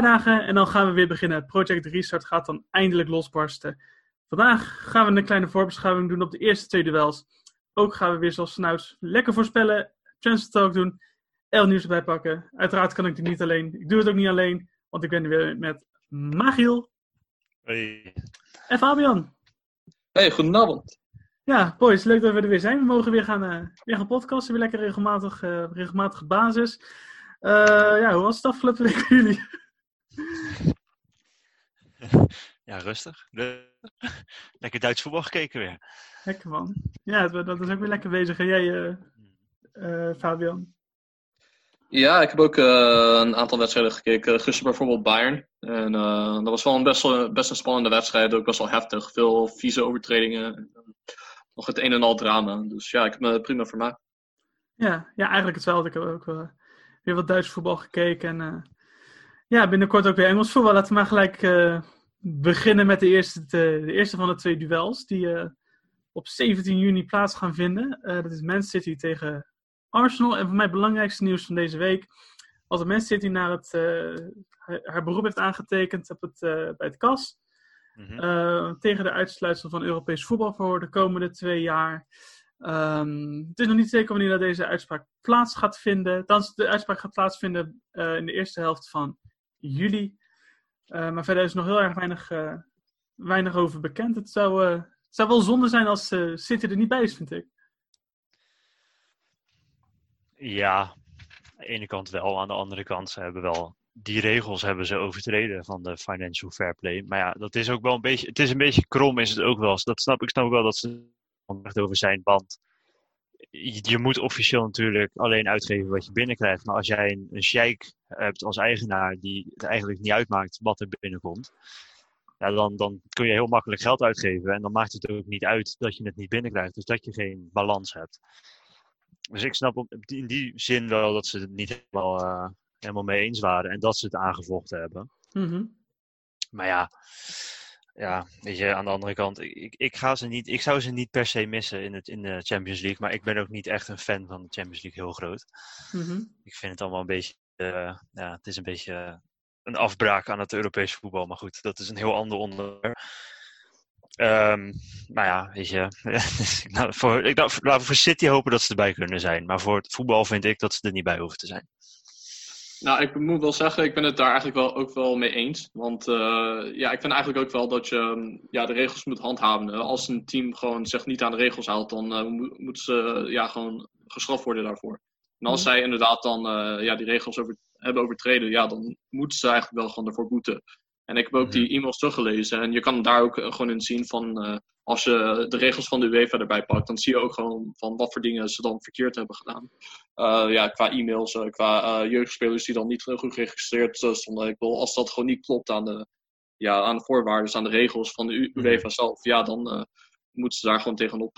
paar dagen en dan gaan we weer beginnen. Project Restart gaat dan eindelijk losbarsten. Vandaag gaan we een kleine voorbeschouwing doen op de eerste twee duels. Ook gaan we weer zoals vanouds lekker voorspellen, transfer talk doen, El nieuws erbij pakken. Uiteraard kan ik dit niet alleen. Ik doe het ook niet alleen, want ik ben er weer met Magiel Hey. en Fabian. Hey, goedenavond. Ja, boys, leuk dat we er weer zijn. We mogen weer gaan, eh, weer gaan podcasten, weer lekker regelmatig, eh, regelmatige basis. Eh, ja, hoe was het afgelopen week voor jullie? Ja, rustig. Lekker Duits voetbal gekeken weer. Lekker man. Ja, dat is ook weer lekker bezig. En jij, eh, eh, Fabian? Ja, ik heb ook eh, een aantal wedstrijden gekeken. Gisteren bijvoorbeeld Bayern. En eh, dat was wel een best, wel- best een spannende wedstrijd. Ook best wel heftig. Veel vieze overtredingen. En, nog het een en al drama. Dus ja, ik heb me prima vermaakt. Ja, ja, eigenlijk hetzelfde. Ik heb ook weer wat Duits voetbal gekeken. En eh, ja, binnenkort ook weer Engels voetbal. Laten we maar gelijk eh, beginnen met de eerste, de, de eerste van de twee duels. Die eh, op 17 juni plaats gaan vinden. Eh, dat is Man City tegen Arsenal. En voor mij het belangrijkste nieuws van deze week. was dat Man City naar het, eh, haar, haar beroep heeft aangetekend op het, eh, bij het KAS. Mhm. Eh, tegen de uitsluitsel van Europees voetbal voor de komende twee jaar. Ehm, het is nog niet zeker wanneer dat deze uitspraak plaats gaat vinden. Althans, de uitspraak gaat plaatsvinden eh, in de eerste helft van juli. Eh, maar verder is nog heel erg weinig, eh, weinig over bekend. Het zou, eh, het zou wel zonde zijn als City er niet bij is, vind ik. Ja, aan de ene kant wel. Aan de andere kant, ze hebben wel... Die regels hebben ze overtreden van de financial fair play. Maar ja, dat is ook wel een beetje... Het is een beetje krom, is het ook wel. Dat snap, ik snap wel dat ze het echt over zijn band. Je, moet officieel natuurlijk alleen uitgeven wat je binnenkrijgt. Maar als jij een, een hebt als eigenaar die het eigenlijk niet uitmaakt wat er binnenkomt. Ja, dan, dan kun je heel makkelijk geld uitgeven. En dan maakt het ook niet uit dat je het niet binnenkrijgt. Dus dat je geen balans hebt. Dus ik snap op, in die zin wel dat ze het niet helemaal, eh, helemaal mee eens waren. En dat ze het aangevochten hebben. Mhm. Maar ja, ja, weet je, aan de andere kant, ik, ik, ga ze niet, ik zou ze niet per se missen in, het, in de Champions League. Maar ik ben ook niet echt een fan van de Champions League heel groot. Mhm. Ik vind het allemaal een beetje, eh, ja, het is een beetje eh, een afbraak aan het Europese voetbal. Maar goed, dat is een heel ander onderwerp. Ehm maar ja, weet je, nou, voor, ik, nou, voor City hopen dat ze erbij kunnen zijn. Maar voor het voetbal vind ik dat ze er niet bij hoeven te zijn. Nou, ik moet wel zeggen, ik ben het daar eigenlijk wel, ook wel mee eens. Want eh, ja, ik vind eigenlijk ook wel dat je mm, ja, de regels moet handhaven. Als een team gewoon zich niet aan de regels houdt, dan eh, moet, moeten ze ja, gewoon gestraft worden daarvoor. En als Mhm. zij inderdaad dan eh, ja, die regels over, hebben overtreden, ja, dan moeten ze eigenlijk wel gewoon ervoor boeten. En ik heb ook Mhm. die e-mails teruggelezen. En je kan daar ook eh, gewoon in zien van, eh, als je de regels van de UEFA erbij pakt, dan zie je ook gewoon van wat voor dingen ze dan verkeerd hebben gedaan. Ja, qua e-mails, qua jeugdspelers die dan niet goed geregistreerd stonden. Ik bedoel, als dat gewoon niet klopt aan de, ja, aan de voorwaarden, aan de regels van de Mhm. UEFA zelf, ja, dan moeten ze daar gewoon tegenop,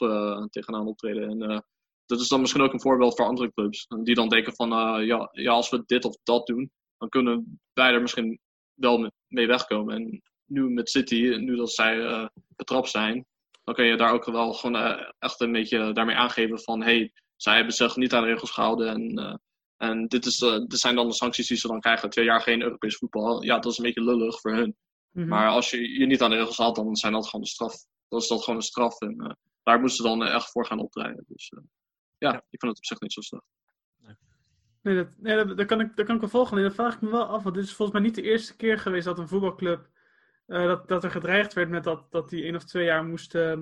tegenaan optreden. En dat is dan misschien ook een voorbeeld voor andere clubs. Die dan denken van, eh, ja, ja, als we dit of dat doen, dan kunnen wij er misschien wel me- mee wegkomen. En nu met City, nu dat zij eh, betrapt zijn, dan kun je daar ook wel gewoon eh, echt een beetje daarmee aangeven van, hey, zij hebben zich niet aan de regels gehouden en, en dit, is, dit zijn dan de sancties die ze dan krijgen. Twee jaar geen Europees voetbal. Ja, dat is een beetje lullig voor hun. Mhm. Maar als je je niet aan de regels houdt, dan zijn dat gewoon een straf. Dan is dat gewoon een straf. En daar moeten ze dan echt voor gaan optreden. Dus ja, Ja. ik vind het op zich niet zo slecht. Nee, dat, nee dat, dat kan ik, dat kan ik wel volgen. Nee, dat vraag ik me wel af. Want dit is volgens mij niet de eerste keer geweest dat een voetbalclub. eh, dat, dat er gedreigd werd met dat, dat die één of twee jaar moest. eh,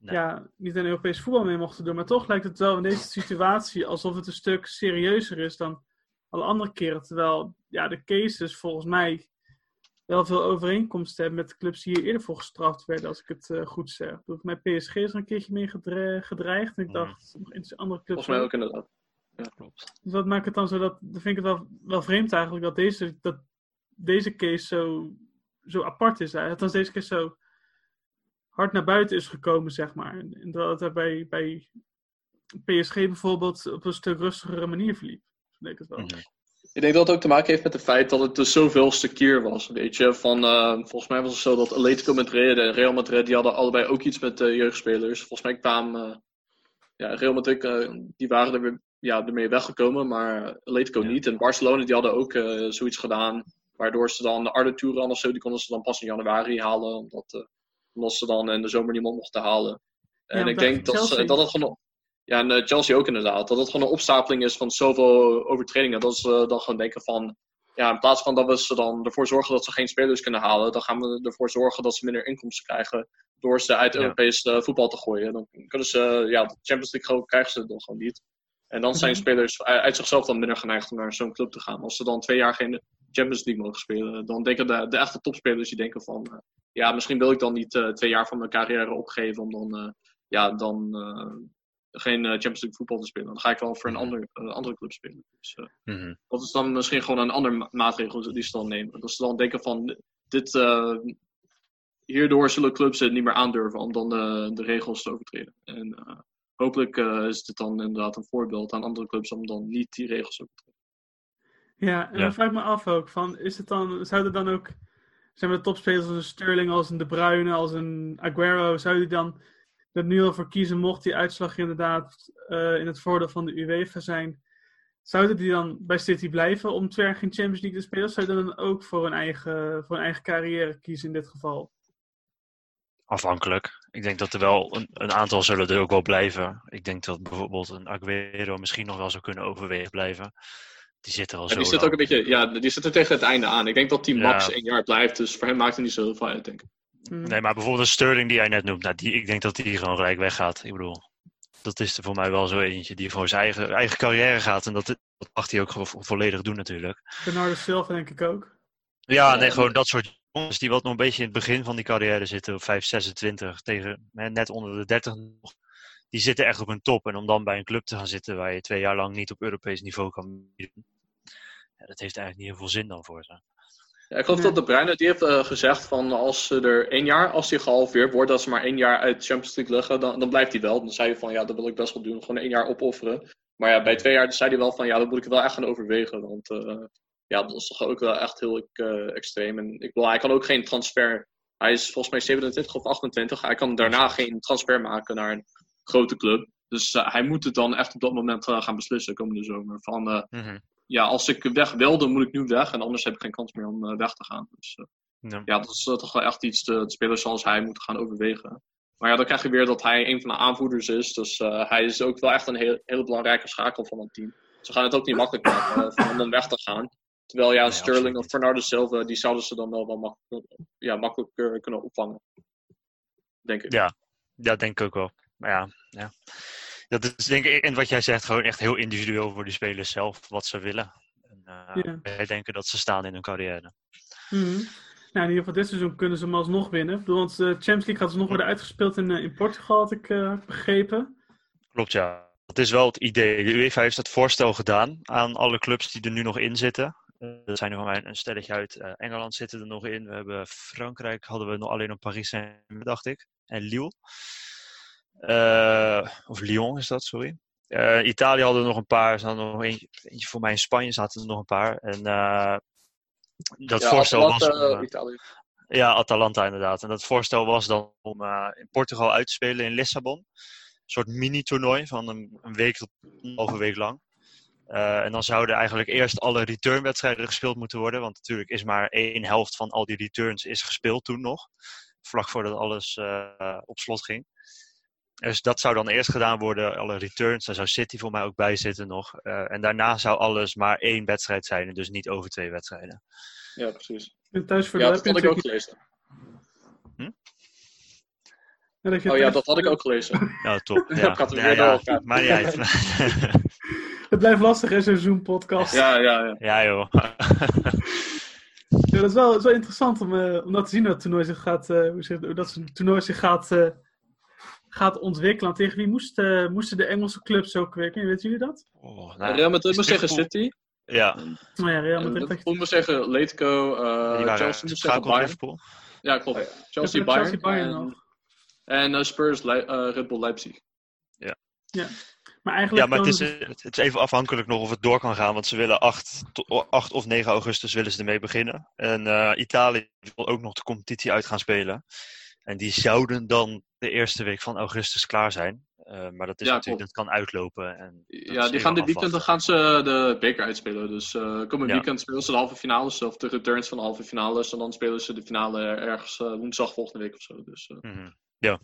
Nee. Ja, niet aan Europees voetbal mee mochten doen. Maar toch lijkt het wel in deze situatie alsof het een stuk serieuzer is dan alle andere keren. Terwijl ja, de cases volgens mij wel veel overeenkomsten hebben met de clubs die hier eerder voor gestraft werden, als ik het eh, goed zeg. Ik bedoel, Voor mij PSG is er een keertje mee gedre- gedreigd. En ik Mhm. dacht, nog in andere clubs Volgens mij ook. inderdaad. Klopt. Dus wat maakt het dan zo dat, dan vind ik het wel, wel vreemd eigenlijk, dat deze, dat deze case zo, zo apart is. Hij Althans, deze case zo hard naar buiten is gekomen, zeg maar. En dat het bij, bij PSG bijvoorbeeld op een stuk rustigere manier verliep. Ik het wel. Mhm. Ik denk dat het ook te maken heeft met het feit dat het de zoveelste keer was. Weet je, van, eh, volgens mij was het zo dat Atletico Madrid en Real Madrid, die hadden allebei ook iets met eh, jeugdspelers. Volgens mij kwamen, eh, ja, Real Madrid, die waren er weer, ja, ermee weggekomen, maar Atletico Ja. niet. En Barcelona, die hadden ook zoiets gedaan, waardoor ze dan de Arde Touran of zo, die konden ze dan pas in januari halen, omdat, omdat ze dan in de zomer niemand mochten halen. En Ja, ik denk dat, ze- dat het gewoon ja, en eh, Chelsea ook inderdaad. Dat het gewoon een opstapeling is van zoveel overtredingen. Dat ze dan gewoon denken van... Ja, in plaats van dat we ze dan ervoor zorgen dat ze geen spelers kunnen halen... dan gaan we ervoor zorgen dat ze minder inkomsten krijgen... door ze uit. Europees eh, voetbal te gooien. Dan kunnen ze... Ja, de Champions League gewoon- krijgen ze dan gewoon niet. En dan zijn Mhm. spelers uit zichzelf dan minder geneigd om naar zo'n club te gaan. Als ze dan twee jaar geen Champions League mogen spelen... dan denken de, de echte topspelers die denken van... eh, ja, misschien wil ik dan niet eh, twee jaar van mijn carrière opgeven... om dan... eh, ja, dan eh, geen eh, Champions League voetbal te spelen. Dan ga ik wel voor een Mhm. ander, andere club spelen. Dus eh, Mhm. dat is dan misschien gewoon een ander ma- maatregel die ze dan nemen. Dat ze dan denken van, dit, eh, hierdoor zullen clubs het niet meer aandurven om dan de, de regels te overtreden. En eh, hopelijk eh, is dit dan inderdaad een voorbeeld aan andere clubs om dan niet die regels te overtreden. Ja, en Ja. dan vraag ik me af ook, van, is het dan, zouden dan ook, zijn de topspelers als een Sterling, als een De Bruyne, als een Aguero, zou die dan er nu al voor kiezen, mocht die uitslag inderdaad eh, in het voordeel van de UEFA zijn, zouden die dan bij City blijven om twee jaar geen Champions League te spelen, of zouden dan ook voor hun eigen, voor hun eigen carrière kiezen in dit geval? Afhankelijk. Ik denk dat er wel een, een aantal zullen er ook wel blijven. Ik denk dat bijvoorbeeld een Aguero misschien nog wel zou kunnen overwegen blijven. Die zit er al En zo die zit ook een beetje, ja, die zit er tegen het einde aan. Ik denk dat die Ja. max één jaar blijft, dus voor hem maakt het niet zo heel veel uit, denk ik. Hm. Nee, maar bijvoorbeeld een Sterling die jij net noemt, nou, die, ik denk dat die gewoon gelijk weggaat. Ik bedoel, dat is er voor mij wel zo eentje die voor zijn eigen, eigen carrière gaat. En dat, dat mag hij ook gewoon vo- volledig doen natuurlijk. Bernardo Silva denk ik ook. Ja, nee, gewoon dat soort jongens die wat nog een beetje in het begin van die carrière zitten, op 5, 26, tegen hè, net onder de 30 nog. Die zitten echt op hun top. En om dan bij een club te gaan zitten waar je twee jaar lang niet op Europees niveau kan ja, dat heeft eigenlijk niet heel veel zin dan voor ze. Ja, ik geloof Ja. dat de Bruyne die heeft eh, gezegd van als ze er één jaar, als hij gehalveerd wordt, dat ze maar één jaar uit de Champions League liggen, dan, dan blijft hij wel. Dan zei hij van ja, dat wil ik best wel doen, gewoon één jaar opofferen. Maar ja, bij twee jaar zei hij wel van ja, dat moet ik wel echt gaan overwegen. Want eh, ja, dat is toch ook wel echt heel eh, extreem. En ik wil, hij kan ook geen transfer. Hij is volgens mij 27 of 28. Hij kan daarna geen transfer maken naar een grote club. Dus hij moet het dan echt op dat moment gaan beslissen komende zomer. Van eh, Mhm. Ja, als ik weg wil, dan moet ik nu weg. En anders heb ik geen kans meer om eh, weg te gaan. Dus eh, Ja. ja, dat is eh, toch wel echt iets de, de spelers zoals hij moeten gaan overwegen. Maar ja, dan krijg je weer dat hij een van de aanvoerders is. Dus hij is ook wel echt een heel, hele belangrijke schakel van het team. Ze gaan het ook niet makkelijk maken om weg te gaan. Terwijl ja, Nee, Sterling of Fernando Silva, die zouden ze dan wel, wel makkelijk, ja, makkelijker kunnen opvangen. Denk ik. Ja. Ja, denk ik ook wel. Maar ja, ja. Dat is denk ik, en wat jij zegt, gewoon echt heel individueel voor die spelers zelf, wat ze willen. En, eh, Ja. Wij denken dat ze staan in hun carrière. Mhm. Nou, in ieder geval dit seizoen kunnen ze hem alsnog winnen. Ik bedoel, want de Champions League gaat dus nog worden uitgespeeld in, eh, in Portugal, had ik eh, begrepen. Klopt, ja. Dat is wel het idee. De UEFA heeft dat voorstel gedaan aan alle clubs die er nu nog in zitten. Eh, Er zijn er van mij een stelletje uit. Eh, Engeland zitten er nog in. We hebben Frankrijk, hadden we nog alleen op Paris Saint-Germain, dacht ik. En Lille. Eh, of Lyon is dat, sorry. Eh, Italië hadden er nog een paar. Er hadden nog eentje, eentje voor mij in Spanje zaten er nog een paar. En eh, dat Ja, voorstel was... Atalanta, Italië. ja, Atalanta inderdaad. En dat voorstel was dan om in Portugal uit te spelen in Lissabon. Een soort mini-toernooi van een, een week tot een week lang. En dan zouden eigenlijk eerst alle returnwedstrijden gespeeld moeten worden. Want natuurlijk is maar één helft van al die returns is gespeeld toen nog. Vlak voordat alles op slot ging. Dus dat zou dan eerst gedaan worden, alle returns. Daar zou City voor mij ook bij zitten nog. Eh, en daarna zou alles maar één wedstrijd zijn. En dus niet over twee wedstrijden. Ja, precies. En thuis voor Ja, dat had ik ook gelezen. Ja, dat je Oh ja, thuis- dat had ik ook gelezen. Ja, top. Ja, ja, ja. Maar niet uit. Het blijft lastig, hè, zo'n Zoom-podcast. Ja. Ja, ja, ja. ja, joh. dat, is wel, dat is wel interessant om, eh, om dat te zien, hoe dat toernooi zich gaat, eh, hoe zeg, hoe dat zo'n toernooi zich gaat, eh, gaat ontwikkelen. Tegen wie moest, eh, moesten de Engelse clubs ook werken? Weet jullie dat? Oh, nou, Real Madrid tegen gevoel- City. Ja, Nou ja, Real Madrid. moet zeggen, Atletico, eh, Chelsea moet zeggen Bayern. Liverpool. Ja, klopt. Chelsea, Ja, Bayern. Chelsea, Bayern en nog. en eh, Spurs, Le- eh, Red Bull Leipzig. Maar eigenlijk Ja, maar het is, het is even afhankelijk nog of het door kan gaan. Want ze willen 8, 8 of 9 augustus willen ze ermee beginnen. En eh, Italië wil ook nog de competitie uit gaan spelen. En die zouden dan de eerste week van augustus klaar zijn. Eh, maar dat, is Ja, natuurlijk, dat kan uitlopen. En Ja, die gaan dit weekend dan gaan ze de beker uitspelen. Dus eh komend Ja. weekend spelen ze de halve finales, of de returns van de halve finales. En dan spelen ze de finale ergens eh, woensdag volgende week of zo. Dus eh, Mhm. Ja,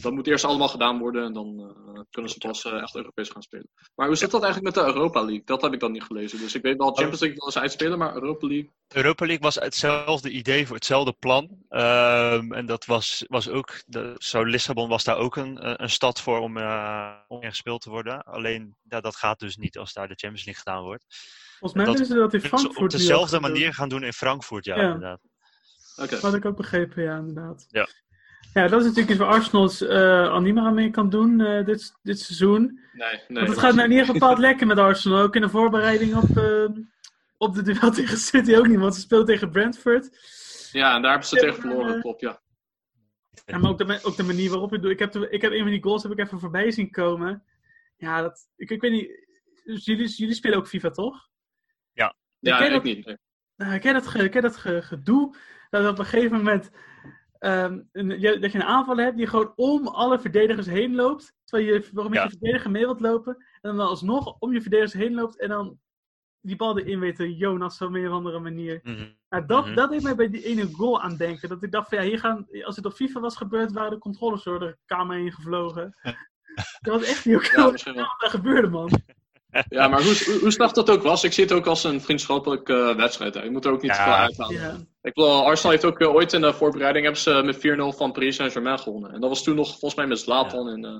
dat moet eerst allemaal gedaan worden en dan eh, kunnen ze pas eh, echt Europees gaan spelen. Maar hoe zit dat eigenlijk met de Europa League? Dat heb ik dan niet gelezen. Dus ik weet wel, Champions League wil eens uitspelen, maar Europa League. Europa League was hetzelfde idee voor hetzelfde plan. Ehm, en dat was, was ook, de, zo Lissabon was daar ook een, eh, een stad voor om, eh om in gespeeld te worden. Alleen ja, dat gaat dus niet als daar de Champions League gedaan wordt. Volgens mij willen ze dat in ze Frankfurt op dezelfde manier gaan doen in Frankfurt, ja, Ja. inderdaad. Oké. Dat had ik ook begrepen, ja, inderdaad. Ja. Ja, dat is natuurlijk iets waar Arsenal eh, al niet meer aan mee kan doen eh, dit, dit seizoen. Nee, nee. Want het dat gaat nou niet bepaald lekker met Arsenal. Ook in de voorbereiding op, eh, op de duel tegen City ook niet. Want ze speelt tegen Brentford. Ja, en daar hebben ze Ja, tegen verloren, klopt, ja. Ja, maar ook de, ook de manier waarop je doet. Ik heb, de, ik heb een van die goals heb ik even voorbij zien komen. Ja, dat, ik, ik weet niet. dus Jullie, jullie spelen ook FIFA, toch? Ja, ken ik dat- niet. nee. Nou, ik ken dat, ik ken dat ge- gedoe. Dat op een gegeven moment. Ehm, een- dat je een aanval hebt die gewoon om alle verdedigers heen loopt. Terwijl je waarom je Ja. je verdediger mee wilt lopen. En dan alsnog om je verdedigers heen loopt. En dan die bal erin weet te Jonas op een of andere manier. Mhm. Nou, dat, Mhm. dat deed mij bij die ene goal aan denken. Dat ik dacht van ja, hier gaan, als het op FIFA was gebeurd, waren de controllers door de kamer heen gevlogen. dat was echt niet oké Ja, wat gebeurde, man. Ja, maar hoe, hoe, hoe slecht dat ook was, ik zie het ook als een vriendschappelijke eh, wedstrijd. Hè. Je moet er ook niet te veel uithalen. Ja. Ik bedoel, Arsenal heeft ook eh, ooit in de voorbereiding hebben ze met 4-0 van Paris Saint-Germain gewonnen. En dat was toen nog volgens mij met Zlatan en... eh,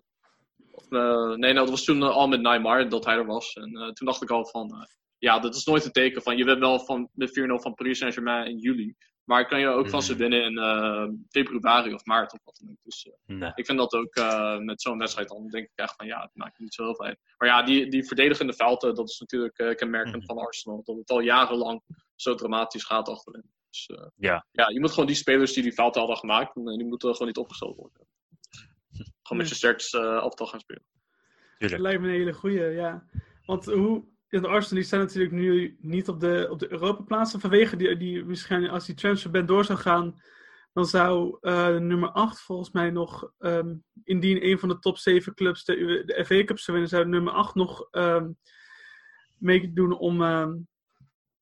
of, eh, nee, nee, dat was toen al met Neymar dat hij er was. En eh, toen dacht ik al van... ja, dat is nooit een teken van... Je bent wel van, met 4-0 van Paris Saint-Germain in juli. Maar kan je ook van ze Mhm. winnen in eh, februari of maart of wat dan ook. Dus eh, Nee. ik vind dat ook eh, met zo'n wedstrijd dan denk ik echt van... Ja, het maakt niet zo heel veel uit. Maar ja, die, die verdedigende fouten, dat is natuurlijk eh, kenmerkend Mhm. van Arsenal. Dat het al jarenlang zo dramatisch gaat achterin. Dus, eh, Ja. ja, je moet gewoon die spelers die die fouten hadden gemaakt, die moeten gewoon niet opgesteld worden. Gewoon met je sterkste uh, aftal gaan spelen. Dat Tuurlijk. lijkt me een hele goeie, ja. Want hoe... ja, De Arsenal die staan natuurlijk nu niet op de, op de Europa-plaatsen. Vanwege die, die misschien als die transferband door zou gaan, dan zou eh, nummer 8 volgens mij nog, ehm, indien een van de top 7 clubs de, de FA Cup zou winnen, zou nummer 8 nog ehm, meedoen om, ehm,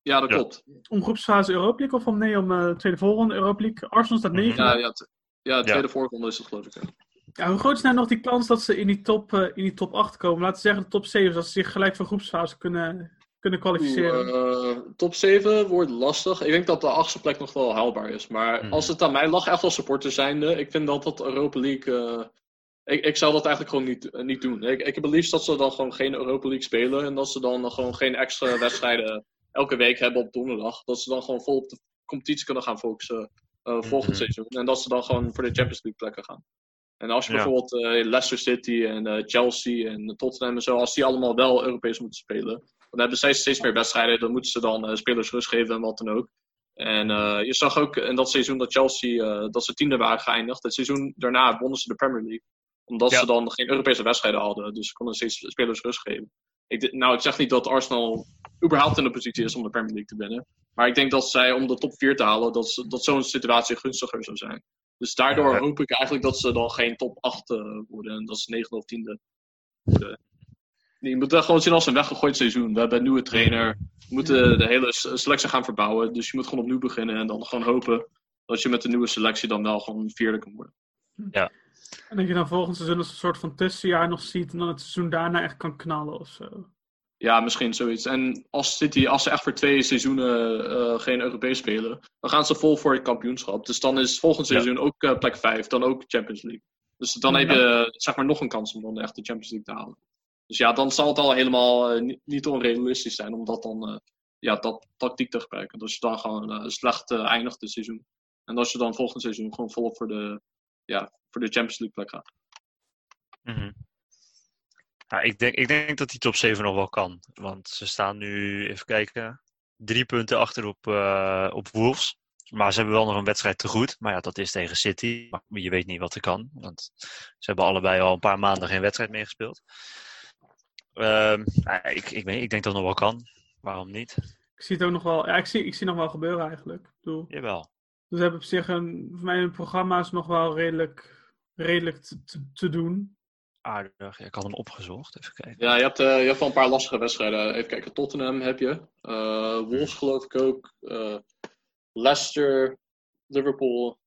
Ja, dat Ja. klopt. om groepsfase Europa League of om nee, om eh, tweede voorronde Europa League. Arsenal staat Mhm. 9. Ja, ja, ja de Ja. tweede voorronde is het geloof ik. Ja. Hoe groot is nou nog die kans dat ze in die top, eh, in die top 8 komen? Laten we zeggen de top 7, dat ze zich gelijk voor groepsfase kunnen, kunnen kwalificeren. Oeh, eh, top 7 wordt lastig. Ik denk dat de achtste plek nog wel haalbaar is. Maar Mhm. als het aan mij lag, echt als supporter zijnde, ik vind dat dat Europa League... eh, ik, ik zou dat eigenlijk gewoon niet, niet doen. Ik, ik heb het liefst dat ze dan gewoon geen Europa League spelen. En dat ze dan gewoon geen extra wedstrijden elke week hebben op donderdag. Dat ze dan gewoon vol op de competitie kunnen gaan focussen eh, volgend Mhm. seizoen. En dat ze dan gewoon voor de Champions League plekken gaan. En als je Ja. bijvoorbeeld eh, Leicester City en eh, Chelsea en Tottenham en zo, als die allemaal wel Europees moeten spelen, dan hebben zij steeds meer wedstrijden. Dan moeten ze dan eh, spelers rust geven en wat dan ook. En je zag ook in dat seizoen dat Chelsea, dat ze tiende waren geëindigd. Het seizoen daarna wonnen ze de Premier League. Omdat Ja. ze dan geen Europese wedstrijden hadden. Dus ze konden steeds spelers rust geven. Ik, nou, ik zeg niet dat Arsenal überhaupt in de positie is om de Premier League te winnen. Maar ik denk dat zij om de top 4 te halen, dat, dat zo'n situatie gunstiger zou zijn. Dus daardoor Ja. hoop ik eigenlijk dat ze dan geen top 8 eh, worden. En dat ze 9 of 10e worden. Je moet dat gewoon zien als een weggegooid seizoen. We hebben een nieuwe trainer. We moeten de hele selectie gaan verbouwen. Dus je moet gewoon opnieuw beginnen. En dan gewoon hopen dat je met de nieuwe selectie dan wel gewoon vierde kan worden. En dat je dan volgend seizoen als een soort van tussenjaar nog ziet en dan het seizoen daarna echt kan knallen of zo. Ja, misschien zoiets. En als City, als ze echt voor twee seizoenen eh, geen Europees spelen, dan gaan ze vol voor het kampioenschap. Dus dan is volgend Ja. seizoen ook eh, plek 5, dan ook Champions League. Dus dan heb je zeg maar nog een kans om dan echt de Champions League te halen. Dus ja, dan zal het al helemaal eh, niet, onrealistisch zijn om dat dan ja, dat tactiek te gebruiken. Dus je dan gewoon slecht eindigt het seizoen. En als je dan volgend seizoen gewoon volop voor de, ja, voor de Champions League plek gaat. Mhm. Ja, ik, denk, ik denk dat die top 7 nog wel kan. Want ze staan nu, even kijken, drie punten achter op, eh, op Wolves. Maar ze hebben wel nog een wedstrijd te goed. Maar ja, dat is tegen City. Maar je weet niet wat er kan. Want ze hebben allebei al een paar maanden geen wedstrijd meer gespeeld. Ehm, ik, ik, ik denk dat het nog wel kan. Waarom niet? Ik zie het ook nog wel, ja, ik zie, ik zie nog wel gebeuren eigenlijk. Ik bedoel, Jawel. dus hebben op zich een, voor mij hun programma's nog wel redelijk, redelijk te, te, te doen. Aardig. Ja, ik had hem opgezocht. Even kijken. Ja, je hebt, eh, je hebt wel een paar lastige wedstrijden. Even kijken, Tottenham heb je. Eh Wolves geloof ik ook. Eh, Leicester, Liverpool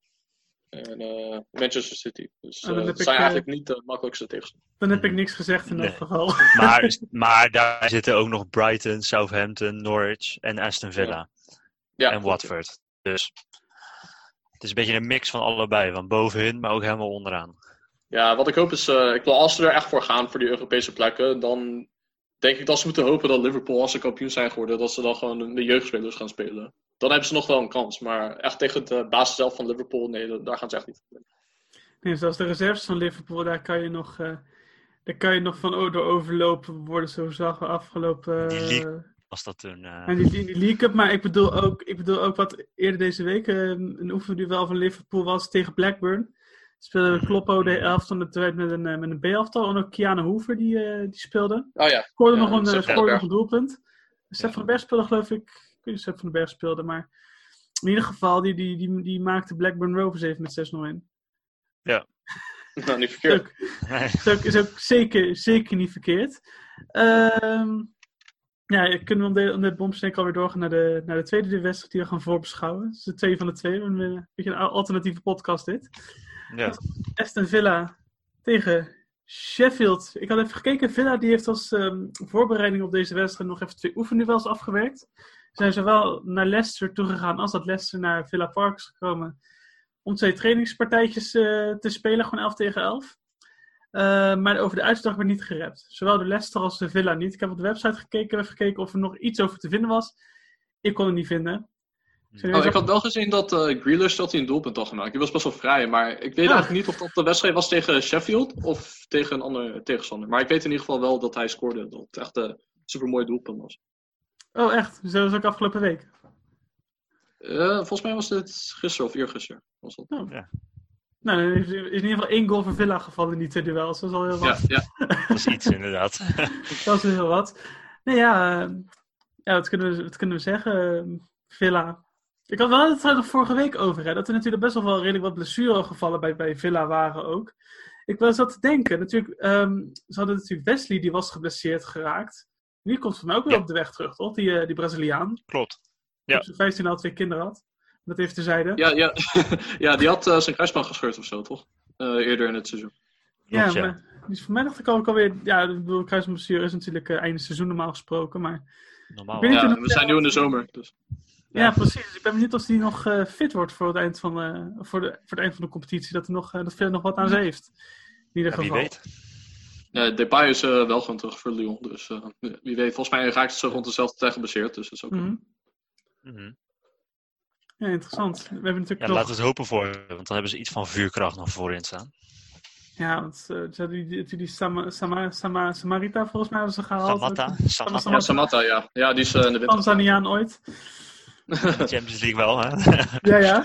en eh, Manchester City. Dus heb het zijn ik, eigenlijk niet de makkelijkste tegenstanders. Dan heb ik niks gezegd in dat geval. Maar, maar daar zitten ook nog Brighton, Southampton, Norwich en Aston Villa. Ja, en Watford. Dus het is een beetje een mix van allebei. Van bovenin, maar ook helemaal onderaan. Ja, wat ik hoop is, eh, ik wil als ze er echt voor gaan, voor die Europese plekken, dan denk ik dat ze moeten hopen dat Liverpool, als ze kampioen zijn geworden, dat ze dan gewoon de jeugdspelers gaan spelen. Dan hebben ze nog wel een kans, maar echt tegen de basis zelf van Liverpool, nee, daar gaan ze echt niet. Nee, zoals de reserves van Liverpool, daar kan je nog, eh, daar kan je nog van door overlopen worden, zo zagen we afgelopen. Die league- Was dat toen... eh, en die, die, die League Cup, maar ik bedoel ook, ik bedoel ook wat eerder deze week een oefenduel van Liverpool was tegen Blackburn. Speelde Kloppo de elftal met, met een, eh, met een B-elftal. En ook Kiana Hoover die, eh, die speelde. Oh ja, Scoorde, Ja, nog, een, eh, van scoorde nog een doelpunt. Sepp van den Berg speelde geloof ik. Ik weet niet of van den Berg speelde, maar in ieder geval, die, die, die, die maakte Blackburn Rovers even met 6-0 in. nou niet verkeerd. Is ook, is ook zeker, zeker niet verkeerd. Ehm ja, kunnen we om, de, om dit alweer doorgaan naar de, naar de tweede wedstrijd die we gaan voorbeschouwen. Dus de twee van de twee. Een, beetje een alternatieve podcast dit. Ja. Aston Villa tegen Sheffield. Ik had even gekeken. Villa die heeft als ehm, voorbereiding op deze wedstrijd nog even twee oefenduels afgewerkt. Ze zijn zowel naar Leicester toegegaan als dat Leicester naar Villa Park is gekomen. Om twee trainingspartijtjes eh, te spelen, gewoon 11 tegen 11. Eh, maar over de uitslag werd niet gerept. Zowel de Leicester als de Villa niet. Ik heb op de website gekeken, even gekeken of er nog iets over te vinden was. Ik kon het niet vinden. Oh, ik had wel gezien dat eh Grealish dat hij een doelpunt had gemaakt. Die was best wel vrij, maar ik weet Ja. eigenlijk niet of dat de wedstrijd was tegen Sheffield of tegen een andere tegenstander. Maar ik weet in ieder geval wel dat hij scoorde. Dat het echt een supermooi doelpunt was. Oh, echt? Dus dat was ook afgelopen week. Eh, volgens mij was dit gisteren of eergisteren. Was dat. Nou, er is in ieder geval één goal voor Villa gevallen in die twee duels. Dat is al heel wat. Ja, ja. Dat is iets inderdaad. Dat is heel wat. Nee, ja, eh, ja wat, kunnen we, wat kunnen we zeggen? Eh, Villa. Ik had wel het nog vorige week over, hè, dat er natuurlijk best wel wel redelijk wat blessuregevallen bij, bij Villa waren ook. Ik was dat te denken. Natuurlijk, ehm, ze hadden natuurlijk Wesley, die was geblesseerd geraakt. Die komt voor mij ook weer Ja. op de weg terug, toch? Die, eh, die Braziliaan. Klopt. Ja. op zijn 15 al twee kinderen had. Dat even terzijde. Ja, ja. ja, die had eh, zijn kruisband gescheurd of zo, toch? Eh, eerder in het seizoen. Ja, Klopt, ja. maar dus voor mij dacht ik ook alweer... Ja, ik bedoel, kruisbandblessure is natuurlijk einde seizoen normaal gesproken, maar... Normaal. Ja, we zijn nu in de zomer. Dus. Ja, Ja. precies. Ik ben benieuwd of hij nog eh, fit wordt voor het eind van, eh, voor, de, voor het eind van de competitie. Dat hij nog, eh, dat Phil nog wat aan ze heeft. In ieder Ja, wie geval. weet. Ja, Depay is eh, wel gewoon terug voor Lyon. Dus eh, wie weet, volgens mij raakt het zo rond dezelfde tijd geblesseerd. Dus dat is ook. Mhm. Ja, interessant. We hebben natuurlijk Ja, nog... laten we het hopen voor, want dan hebben ze iets van vuurkracht nog voorin staan. Ja, want eh, ze hadden die, die, die Sama, Sama, Sama, Samarita volgens mij hebben ze gehaald. Samatta, Sama- Samatta, Ja, Samatta, ja. Ja, die is eh, in de winter. Tanzaniaan ooit. Champions League wel, hè? Ja, ja.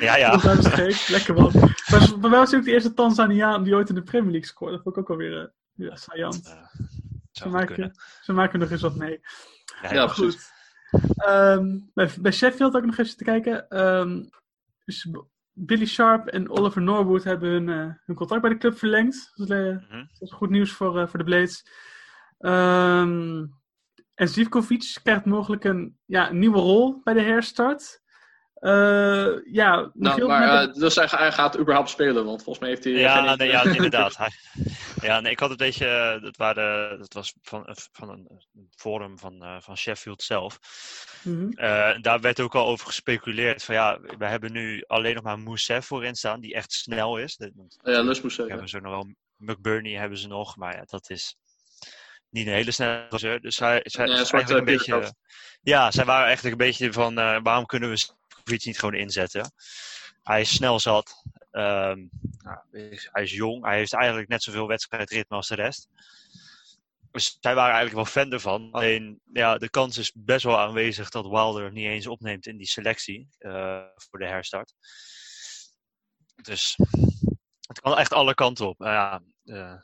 ja, ja. Dat is gek. Lekker man. Maar bij mij was hij ook de eerste Tanzaniaan die ooit in de Premier League scoorde. Dat vond ik ook alweer uh, ja, saillant. Eh, Ze maken, ze maken nog eens wat mee. Ja, Ja, ja. Goed. Ehm, bij, bij Sheffield ook nog even te kijken. Ehm, dus Billy Sharp en Oliver Norwood hebben hun, eh, hun contract bij de club verlengd. Dat is, eh, Mhm. dat is goed nieuws voor, eh, voor de Blades. Ehm, en Zivkovic krijgt mogelijk een, ja, een nieuwe rol bij de herstart. Eh, ja, Nou, maar met- eh, dus hij, hij gaat überhaupt spelen, want volgens mij heeft hij... Ja, geen- nee, ja, inderdaad. Hij, ja, nee, ik had een beetje, eh, dat, waren, dat was van, van een forum van, eh, van Sheffield zelf. Mhm. Eh, daar werd ook al over gespeculeerd van ja, we hebben nu alleen nog maar Moussef voorin staan, die echt snel is. Ja, Lus we hebben ze nog wel, McBurney hebben ze nog, maar ja, dat is niet een hele snelle gozer. Dus hij, zij, Nee, een beetje, ja, zij waren eigenlijk een beetje van, eh, waarom kunnen we Zivkovic niet gewoon inzetten? Hij is snel zat. Ehm, nou, hij is jong, hij heeft eigenlijk net zoveel wedstrijdritme als de rest. Dus zij waren eigenlijk wel fan ervan. Alleen ja, de kans is best wel aanwezig dat Wilder niet eens opneemt in die selectie eh, voor de herstart. Dus het kan echt alle kanten op. Nou ja, eh,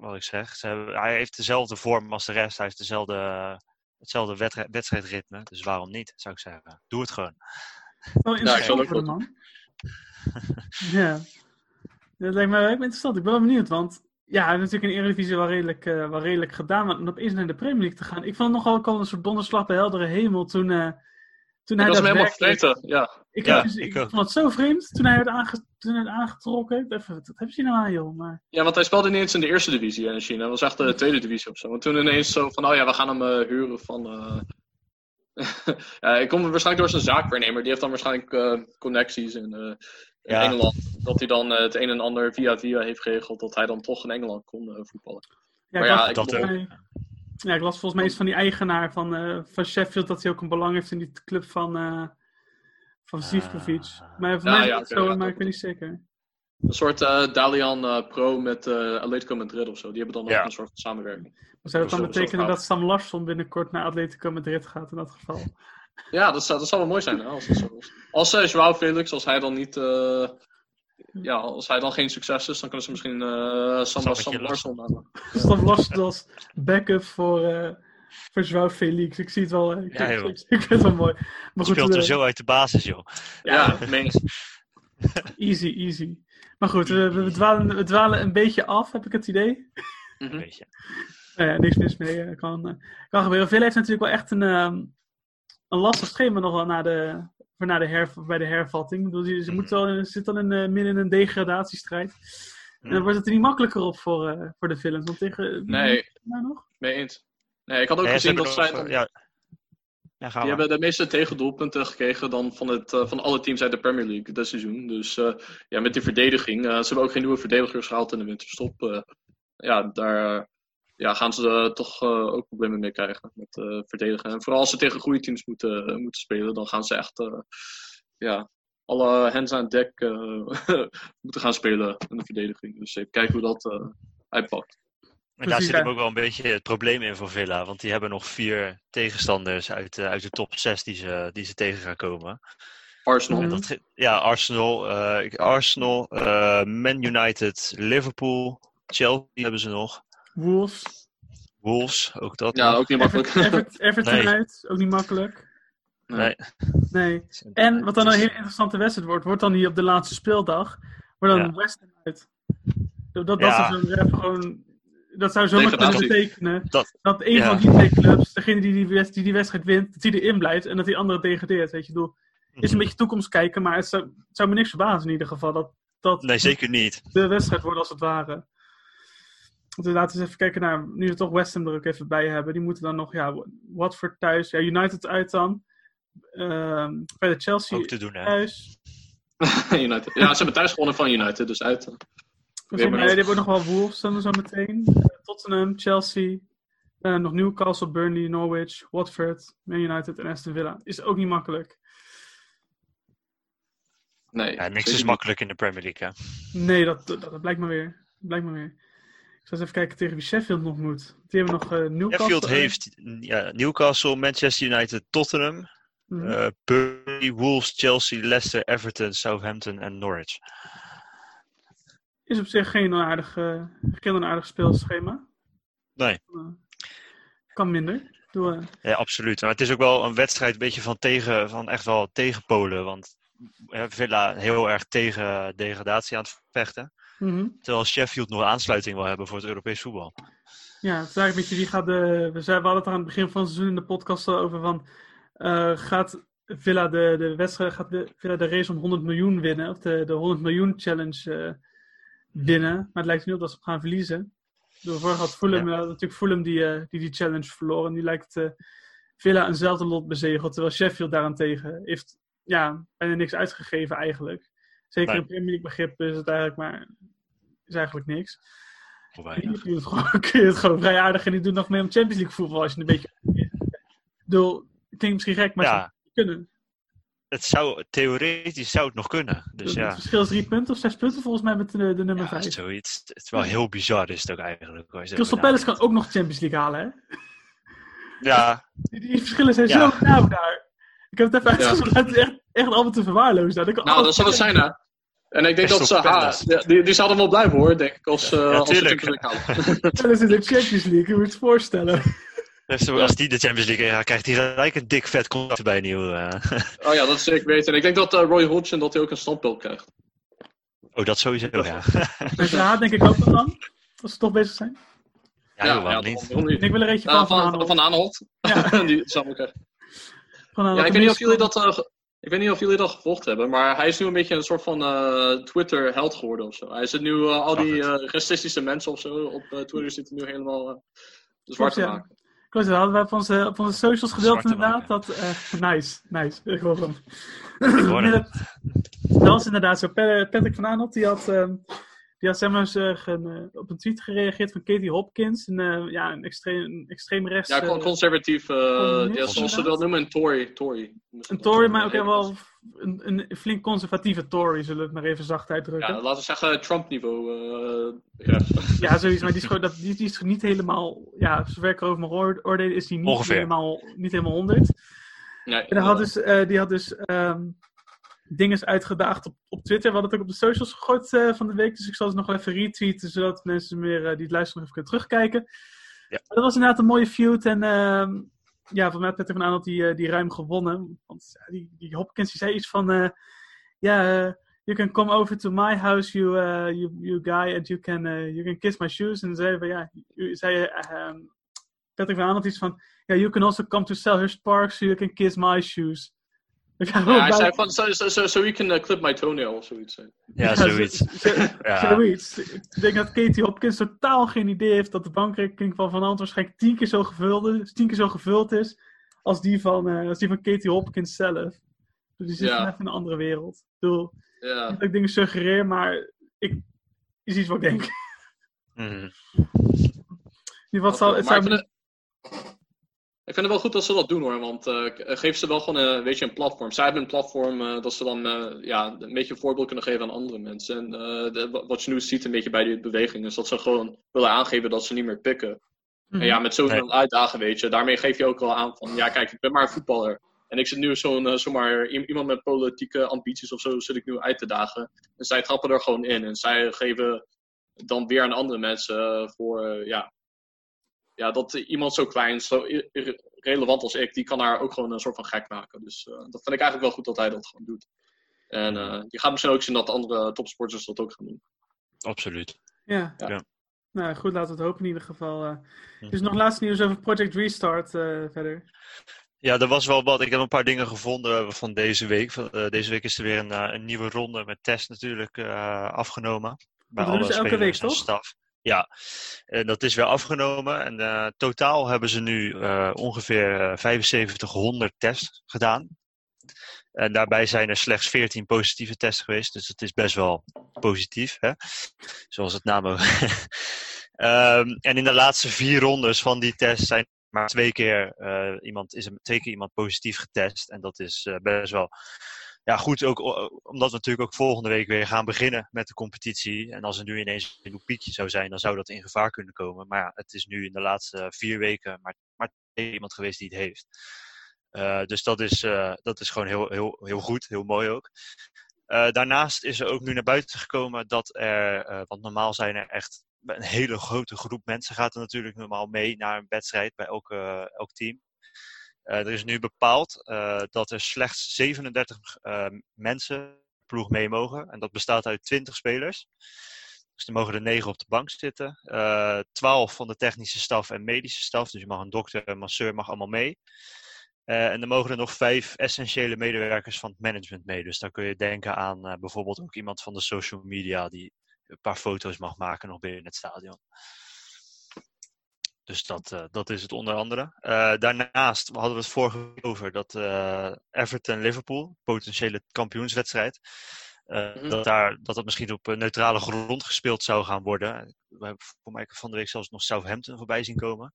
wat ik zeg. Ze hebben- hij heeft dezelfde vorm als de rest. Hij heeft dezelfde, hetzelfde wedstrijdritme. Dus waarom niet, zou ik zeggen. Doe het gewoon. Ja, ik zal ook man. ja. Dat lijkt me wel interessant. Ik ben wel benieuwd, want ja, hij heeft natuurlijk in de Eredivisie wel redelijk, eh, wel redelijk gedaan. Maar om opeens naar de Premier League te gaan. Ik vond het nogal ook al een soort donderslag bij heldere hemel toen, eh, toen hij was hem helemaal daadwerkelijk- vergeten. Ja. Ik, Ja, dus- ik ik ook. vond het zo vreemd toen hij werd, aange, toen hij werd aangetrokken. Even, wat hebben ze hier nou aan, joh? Maar, ja, want hij speelde niet eens in de eerste divisie in China. Hij was echt de tweede divisie of zo. En toen ineens zo van, oh ja, we gaan hem eh, huren van... eh ja, ik kom waarschijnlijk door zijn zaakwaarnemer. Die heeft dan waarschijnlijk eh, connecties in, eh, in Ja. Engeland. Dat hij dan eh, het een en ander via via heeft geregeld. Dat hij dan toch in Engeland kon eh, voetballen. ja, Maar ik ja, las ik dat volgens ook. mij- ja, ik las volgens mij iets van die eigenaar van, eh, van Sheffield dat hij ook een belang heeft in die club van, eh van Zivkovic. Ah. maar voor Ja, mij is het zo, ja, maar dat ik weet niet zeker. Een soort eh, Dalian eh, Pro met eh Atletico Madrid of zo. Die hebben dan Ja. ook een soort samenwerking. Maar zou dat dan betekenen dat Sam Larsson binnenkort naar Atletico Madrid gaat in dat geval? Ja, dat zou, dat zou wel mooi zijn hè, als het zo is. Als uh, Joao Felix, als hij dan niet... eh, ja, als hij dan geen succes is, dan kunnen ze misschien eh Sam, Sammetje Sam Larsson nemen. Sam Larsson als backup voor, eh voor Joao Felix. Ik zie het wel. eh, Ik, Ja, ik, ik vind het wel mooi. Maar goed, Speelt er eh, zo uit de basis, joh. Ja, meen. easy, easy. Maar goed, we, we, dwalen, we dwalen een beetje af, heb ik het idee. Mhm. Weet je. Nou ja, niks mis mee. eh, kan, eh, kan gebeuren. Veel heeft natuurlijk wel echt een, ehm, een lastig schema nog wel na de, voor na de her, bij de hervatting. Ik bedoel, ze, wel, ze zitten al in, eh, midden in een degradatiestrijd. En dan wordt het er niet makkelijker op voor, eh, voor de films. Want tegen Nee. nou nog? Mee eens. Nee, ik had ook Ja, gezien dat zij... eh, ja. Ja, Die hebben de meeste tegendoelpunten gekregen dan van, het, eh, van alle teams uit de Premier League dit seizoen. Dus eh, ja, met die verdediging. ze hebben ook geen nieuwe verdedigers gehaald in de winterstop. ja, daar ja, gaan ze toch ook problemen mee krijgen met verdedigen. En vooral als ze tegen goede teams moeten, moeten spelen, dan gaan ze echt ja, alle hands aan dek eh, moeten gaan spelen in de verdediging. Dus even kijken hoe dat uitpakt. En daar zit hem ook wel een beetje het probleem in voor Villa. Want die hebben nog vier tegenstanders uit, eh, uit de top 6 die ze, die ze tegen gaan komen. Arsenal. Dat, ja, Arsenal, eh, Arsenal eh, Man United, Liverpool, Chelsea hebben ze nog. Wolves. Wolves, ook dat. Ja, ook niet makkelijk. Everton, Everton, Everton Nee. uit. Ook niet makkelijk. Nee. Nee. En wat dan een hele interessante wedstrijd wordt, wordt dan hier op de laatste speeldag, wordt dan Ja. West Ham uit. Dat, dat, Ja. dat, is een, gewoon, dat zou zomaar kunnen betekenen Dat- dat een ja. van die twee clubs, degene die die, wed- die die wedstrijd wint, dat die erin blijft en dat die andere degradeert. Weet je, bedoel, is Mhm. een beetje toekomst kijken, maar het zou, het zou me niks verbazen in ieder geval dat dat Nee, zeker niet. de wedstrijd wordt als het ware. Dus laten we eens even kijken naar, nu we toch West Ham er ook even bij hebben. Die moeten dan nog, ja, Watford thuis, ja, United uit dan. Ehm verder Chelsea Ook te doen, hè. thuis. United. Ja, ze hebben thuis gewonnen van United, dus uit. Volgens mij, maar- die hebben ook nog wel Wolves dan zo meteen. Tottenham, Chelsea, eh, nog Newcastle, Burnley, Norwich, Watford, Man United en Aston Villa. Is ook niet makkelijk. Nee, Ja, niks is makkelijk in de Premier League, hè. Nee, dat, dat, dat blijkt maar weer. Dat blijkt maar weer. Ik zal eens even kijken tegen wie Sheffield nog moet. Die hebben nog eh Newcastle. Sheffield heeft ja, Newcastle, Manchester United, Tottenham, Mhm. eh, Burnley, Wolves, Chelsea, Leicester, Everton, Southampton en Norwich. Is op zich geen onaardig, eh, geen onaardig speelschema. Nee. Kan minder. Doe, eh, Ja, absoluut. Maar het is ook wel een wedstrijd een beetje van, tegen, van echt wel tegen Polen. Want eh, Villa heel erg tegen degradatie aan het vechten. mhm. Terwijl Sheffield nog aansluiting wil hebben voor het Europees voetbal. Ja, het is eigenlijk een beetje wie gaat de. We, zei, we hadden het aan het begin van het seizoen in de podcast al over van. gaat Villa de, de wedstrijd, gaat de, Villa de race om 100 miljoen winnen? Of de, de 100 miljoen challenge winnen? Maar het lijkt nu op dat ze gaan verliezen. Door vorig had Fulham, Ja. eh, natuurlijk Fulham die, eh, die die challenge verloren. En nu lijkt eh, Villa eenzelfde lot bezegeld. Terwijl Sheffield daarentegen heeft ja, bijna niks uitgegeven eigenlijk. Zeker in Premier League begrip is het eigenlijk maar is eigenlijk niks. Kun je, het gewoon, kun je het gewoon vrij aardig en die doet nog mee om Champions League voetbal als je een beetje. Ik bedoel, het klinkt misschien gek, maar Ja. ze kunnen. Het zou, theoretisch zou het nog kunnen. Dus het ja, verschil is drie punten of zes punten volgens mij met de, de nummer ja vijf. zoiets. Het is wel heel bizar is het ook eigenlijk. Crystal Palace kan ook nog Champions League halen, hè? Ja, Die, die verschillen zijn Ja. zo nauw daar. Ik heb het even Ja. uitgezocht, het is echt, echt allemaal te verwaarlozen. daar. Dat kan Nou, alles dat zou het zijn, hè. En ik denk dat ze, ja, die, die zouden wel blijven hoor, denk ik, als, eh als ze tuurlijk. Champions League halen. Palace in de Champions League, je moet je het voorstellen. Dus als die de Champions League gaat, krijgt hij gelijk een dik vet contract bij nieuw. eh. Oh ja, dat is zeker weten. En ik denk dat eh, Roy Hodgson dat hij ook een standbeeld krijgt. oh, dat sowieso, ja. Dus ja, denk ik ook wel dan. Als ze toch bezig zijn. Ja, waarom niet? Ik wil er eentje Nou, van van, Van van, Aanholt. van Aanholt. Ja. die zou ik krijgen. Van Ja, ik weet niet of jullie dat, eh, ge- ik weet niet of jullie dat gevolgd hebben, maar hij is nu een beetje een soort van eh, Twitter-held geworden of zo. Hij zit nu eh, al die eh, racistische mensen of zo op eh, Twitter zitten nu helemaal eh, zwart te ja. maken. Klopt, dat hadden wij op onze, op onze socials gedeeld inderdaad. Dat, eh, nice, nice. Ik hoor hem. dat, was inderdaad zo. Pa- Patrick van Aanholt, die had, ehm, die had zeg maar, eh, eh, op een tweet gereageerd van Katie Hopkins. Een, eh, ja, een extreem, een extreem rechts... Ja, con- eh, conservatief, eh, communist, ja, zoals ze dat noemen, een Tory. Tory. een Tory, maar ook wel een, een flink conservatieve Tory, zullen we het maar even zacht uitdrukken. Ja, Ja, laten we zeggen Trump-niveau. eh ja. zoiets, maar die is, gewoon, dat, die, die is niet helemaal... Ja, zover ik erover mag oor- oordelen, is die niet Ongeveer. helemaal, niet helemaal 100. Nee, En had dus, eh, die had dus ehm dingen uitgedaagd op, op Twitter. We hadden het ook op de socials gegooid eh, van de week. Dus ik zal het nog wel even retweeten, zodat mensen meer eh, die het luisteren nog even kunnen terugkijken. Ja. Maar dat was inderdaad een mooie feud. En ehm, ja, van mij had Peter van Aanholt die, eh, die ruim gewonnen. Want die, die Hopkins die zei iets van... Ja, you can come over to my house, you, you, you guy, and you can, you can kiss my shoes. En zei van ja, zei eh, ehm, Patrick van Aanholt iets van... Ja, you can also come to Selhurst Park, so you can kiss my shoes. Ja, hij zei van, so, so, so, so can uh, clip my toenail of zoiets. Ja, zoiets. zo- zo- Ja. Zoiets. Ik denk dat Katie Hopkins totaal geen idee heeft dat de bankrekening van Van Ant waarschijnlijk tien keer zo gevuld, tien keer zo gevuld is als die van, eh, als die van Katie Hopkins zelf. Dus die zit echt in een andere wereld. Ik bedoel, Ja. dat ik dingen suggereer, maar ik, is iets wat ik denk. Mhm. Die wat zou, het Maar ik zou het, ik vind het wel goed dat ze dat doen hoor, want eh, geef ze wel gewoon een, weet je, een platform. Zij hebben een platform eh, dat ze dan eh, ja, een beetje een voorbeeld kunnen geven aan andere mensen. En eh, de- wat je nu ziet een beetje bij die beweging is dat ze gewoon willen aangeven dat ze niet meer pikken. Mhm. En ja, met zoveel uitdagen, weet je, daarmee geef je ook wel aan van, ja kijk, ik ben maar een voetballer. En ik zit nu zo'n, eh, zomaar, iemand met politieke ambities of zo, zit ik nu uit te dagen. En zij trappen er gewoon in. En zij geven dan weer aan andere mensen eh, voor, eh, ja, ja, dat iemand zo klein, zo relevant als ik, die kan haar ook gewoon een soort van gek maken. Dus eh, dat vind ik eigenlijk wel goed dat hij dat gewoon doet. En eh, je gaat misschien ook zien dat andere topsporters dat ook gaan doen. Absoluut. Ja. Ja. Nou goed, laten we het hopen in ieder geval. eh. Mhm. Dus nog laatste nieuws over Project Restart eh, verder. Ja, er was wel wat. Ik heb een paar dingen gevonden van deze week. Van, eh, deze week is er weer een, een nieuwe ronde met test natuurlijk eh, afgenomen. Bij dat doen alle ze elke spelers week, toch? staf. Ja, en dat is weer afgenomen. En eh, totaal hebben ze nu eh, ongeveer eh, 7500 tests gedaan. En daarbij zijn er slechts 14 positieve tests geweest. Dus het is best wel positief, hè? zoals het ook. Ehm, en in de laatste vier rondes van die test zijn maar twee keer, eh, iemand, is er twee keer iemand positief getest. En dat is eh, best wel ja, goed, ook, omdat we natuurlijk ook volgende week weer gaan beginnen met de competitie. En als er nu ineens een piekje zou zijn, dan zou dat in gevaar kunnen komen. Maar ja, het is nu in de laatste vier weken maar, maar iemand geweest die het heeft. Eh, dus dat is, eh, dat is gewoon heel, heel, heel goed, heel mooi ook. Eh, daarnaast is er ook nu naar buiten gekomen dat er, want normaal zijn er echt een hele grote groep mensen gaat er natuurlijk normaal mee naar een wedstrijd bij elke, elk team. Eh, er is nu bepaald eh, dat er slechts 37 eh, mensen ploeg mee mogen. En dat bestaat uit 20 spelers. Dus er mogen er 9 op de bank zitten. Eh 12 van de technische staf en medische staf. Dus je mag een dokter, een masseur mag allemaal mee. En er mogen er nog vijf essentiële medewerkers van het management mee. Dus dan kun je denken aan bijvoorbeeld ook iemand van de social media die een paar foto's mag maken nog binnen het stadion. Dus dat, eh, dat is het onder andere. Eh, daarnaast hadden we het vorige over dat eh, Everton-Liverpool, potentiële kampioenswedstrijd, Mhm. dat, daar, dat dat misschien op neutrale grond gespeeld zou gaan worden. We hebben voor mij van de week zelfs nog Southampton voorbij zien komen.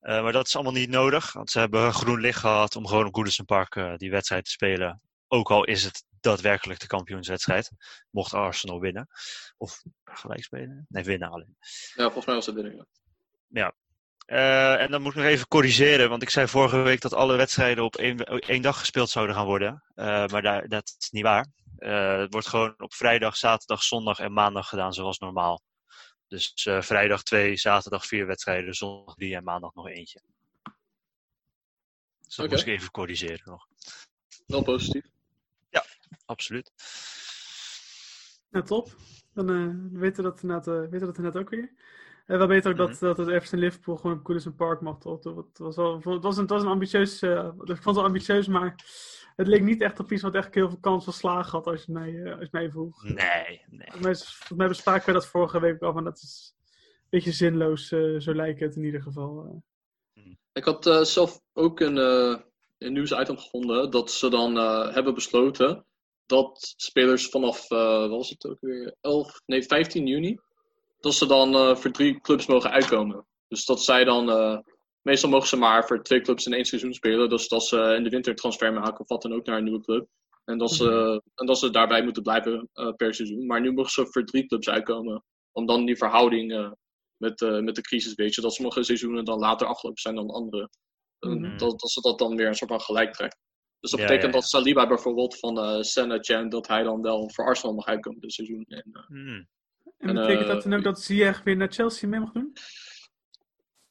Maar dat is allemaal niet nodig, want ze hebben groen licht gehad om gewoon op Goodison Park die wedstrijd te spelen. Ook al is het daadwerkelijk de kampioenswedstrijd. Mocht Arsenal winnen. Of gelijk spelen. Nee, winnen alleen. Ja, volgens mij was dat de ding. Eh, en dan moet ik nog even corrigeren, want ik zei vorige week dat alle wedstrijden op één, één dag gespeeld zouden gaan worden. Eh, maar daar, dat is niet waar. Eh, het wordt gewoon op vrijdag, zaterdag, zondag en maandag gedaan zoals normaal. Dus eh, vrijdag twee, zaterdag vier wedstrijden, zondag drie en maandag nog eentje. Dus dat Oké. moest ik even corrigeren nog. Wel positief. Absoluut. Nou, top. Dan eh, weten we dat inderdaad, eh, weten we dat inderdaad ook weer. En wel beter ook dat, dat het Everton Liverpool gewoon op Goodison Park mag, toch? Het was, wel, het was, een, het was een ambitieus, eh, ik vond het wel ambitieus, maar het leek niet echt op iets wat echt heel veel kans van slagen had, als je mij, eh, als je mij vroeg. Nee, nee. Volgens mij, volgens mij bespraken we dat vorige week al, maar dat is een beetje zinloos, eh, zo lijkt het in ieder geval. eh. Ik had eh, zelf ook een, eh een nieuwsitem gevonden dat ze dan eh, hebben besloten dat spelers vanaf, eh, wat was het ook weer, 11, nee 15 juni, dat ze dan eh, voor drie clubs mogen uitkomen. Dus dat zij dan, eh, meestal mogen ze maar voor twee clubs in één seizoen spelen. Dus dat ze in de winter transfer maken of wat dan ook naar een nieuwe club. En dat ze, en dat ze daarbij moeten blijven eh, per seizoen. Maar nu mogen ze voor drie clubs uitkomen. Om dan die verhouding met, met de crisis, weet je, dat sommige seizoenen dan later afgelopen zijn dan andere. Mhm. dat, dat ze dat dan weer een soort van gelijk trekken. Dus dat Ja, betekent ja, dat Saliba bijvoorbeeld van Senna Chan, dat hij dan wel voor Arsenal mag uitkomen dit seizoen. En, Hmm. En En, betekent dat dan ook dat Ziyech weer naar Chelsea mee mag doen?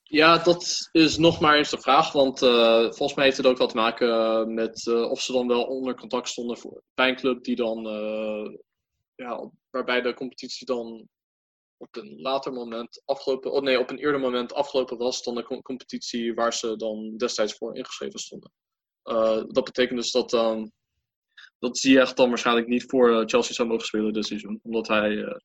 Ja, dat is nog maar eens de vraag. Want eh, volgens mij heeft het ook wat te maken eh, met eh, of ze dan wel onder contact stonden voor, bij een die dan, ja, waarbij de competitie dan op een later moment afgelopen, oh nee, op een eerder moment afgelopen was dan de com- competitie waar ze dan destijds voor ingeschreven stonden. Dat betekent dus dat, ehm dat Ziyech dan waarschijnlijk niet voor Chelsea zou mogen spelen dit seizoen. Omdat hij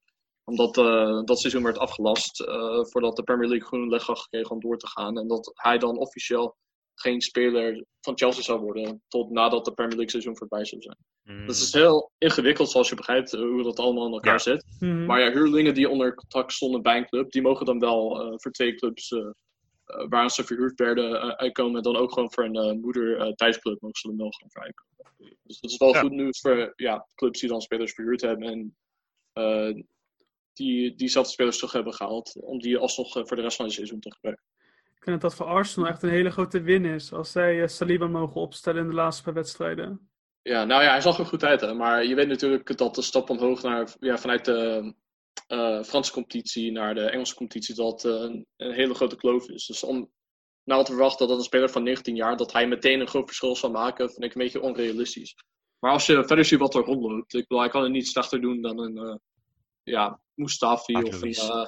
omdat eh, dat seizoen werd afgelast eh, voordat de Premier League groen licht had gekregen om door te gaan. En dat hij dan officieel geen speler van Chelsea zou worden tot nadat de Premier League seizoen voorbij zou zijn. Hmm. Dat is heel ingewikkeld zoals je begrijpt eh, hoe dat allemaal in elkaar Ja. zit. Mhm. Maar ja, huurlingen die onder contract stonden bij een club, die mogen dan wel eh, voor twee clubs waar ze verhuurd werden uitkomen. En dan ook gewoon voor een eh, moeder eh, thuisclub mogen ze dan wel gewoon voor uitkomen. Dus dat is wel Ja. goed nieuws voor ja, clubs die dan spelers verhuurd hebben. En eh, die diezelfde spelers terug hebben gehaald. Om die alsnog eh, voor de rest van het seizoen te gebruiken. Ik vind dat dat voor Arsenal echt een hele grote win is. Als zij eh, Saliba mogen opstellen in de laatste paar wedstrijden. Ja, nou ja, hij zag er goed uit. Hè? Maar je weet natuurlijk dat de stap omhoog naar, ja, vanuit de eh, Franse competitie naar de Engelse competitie, dat een, een hele grote kloof is. Dus om nou te verwachten dat een speler van 19 jaar, dat hij meteen een groot verschil zal maken, vind ik een beetje onrealistisch. Maar als je verder ziet wat er rondloopt, ik bedoel, hij kan het niet slechter doen dan een, ja, Mustafi of een... eh,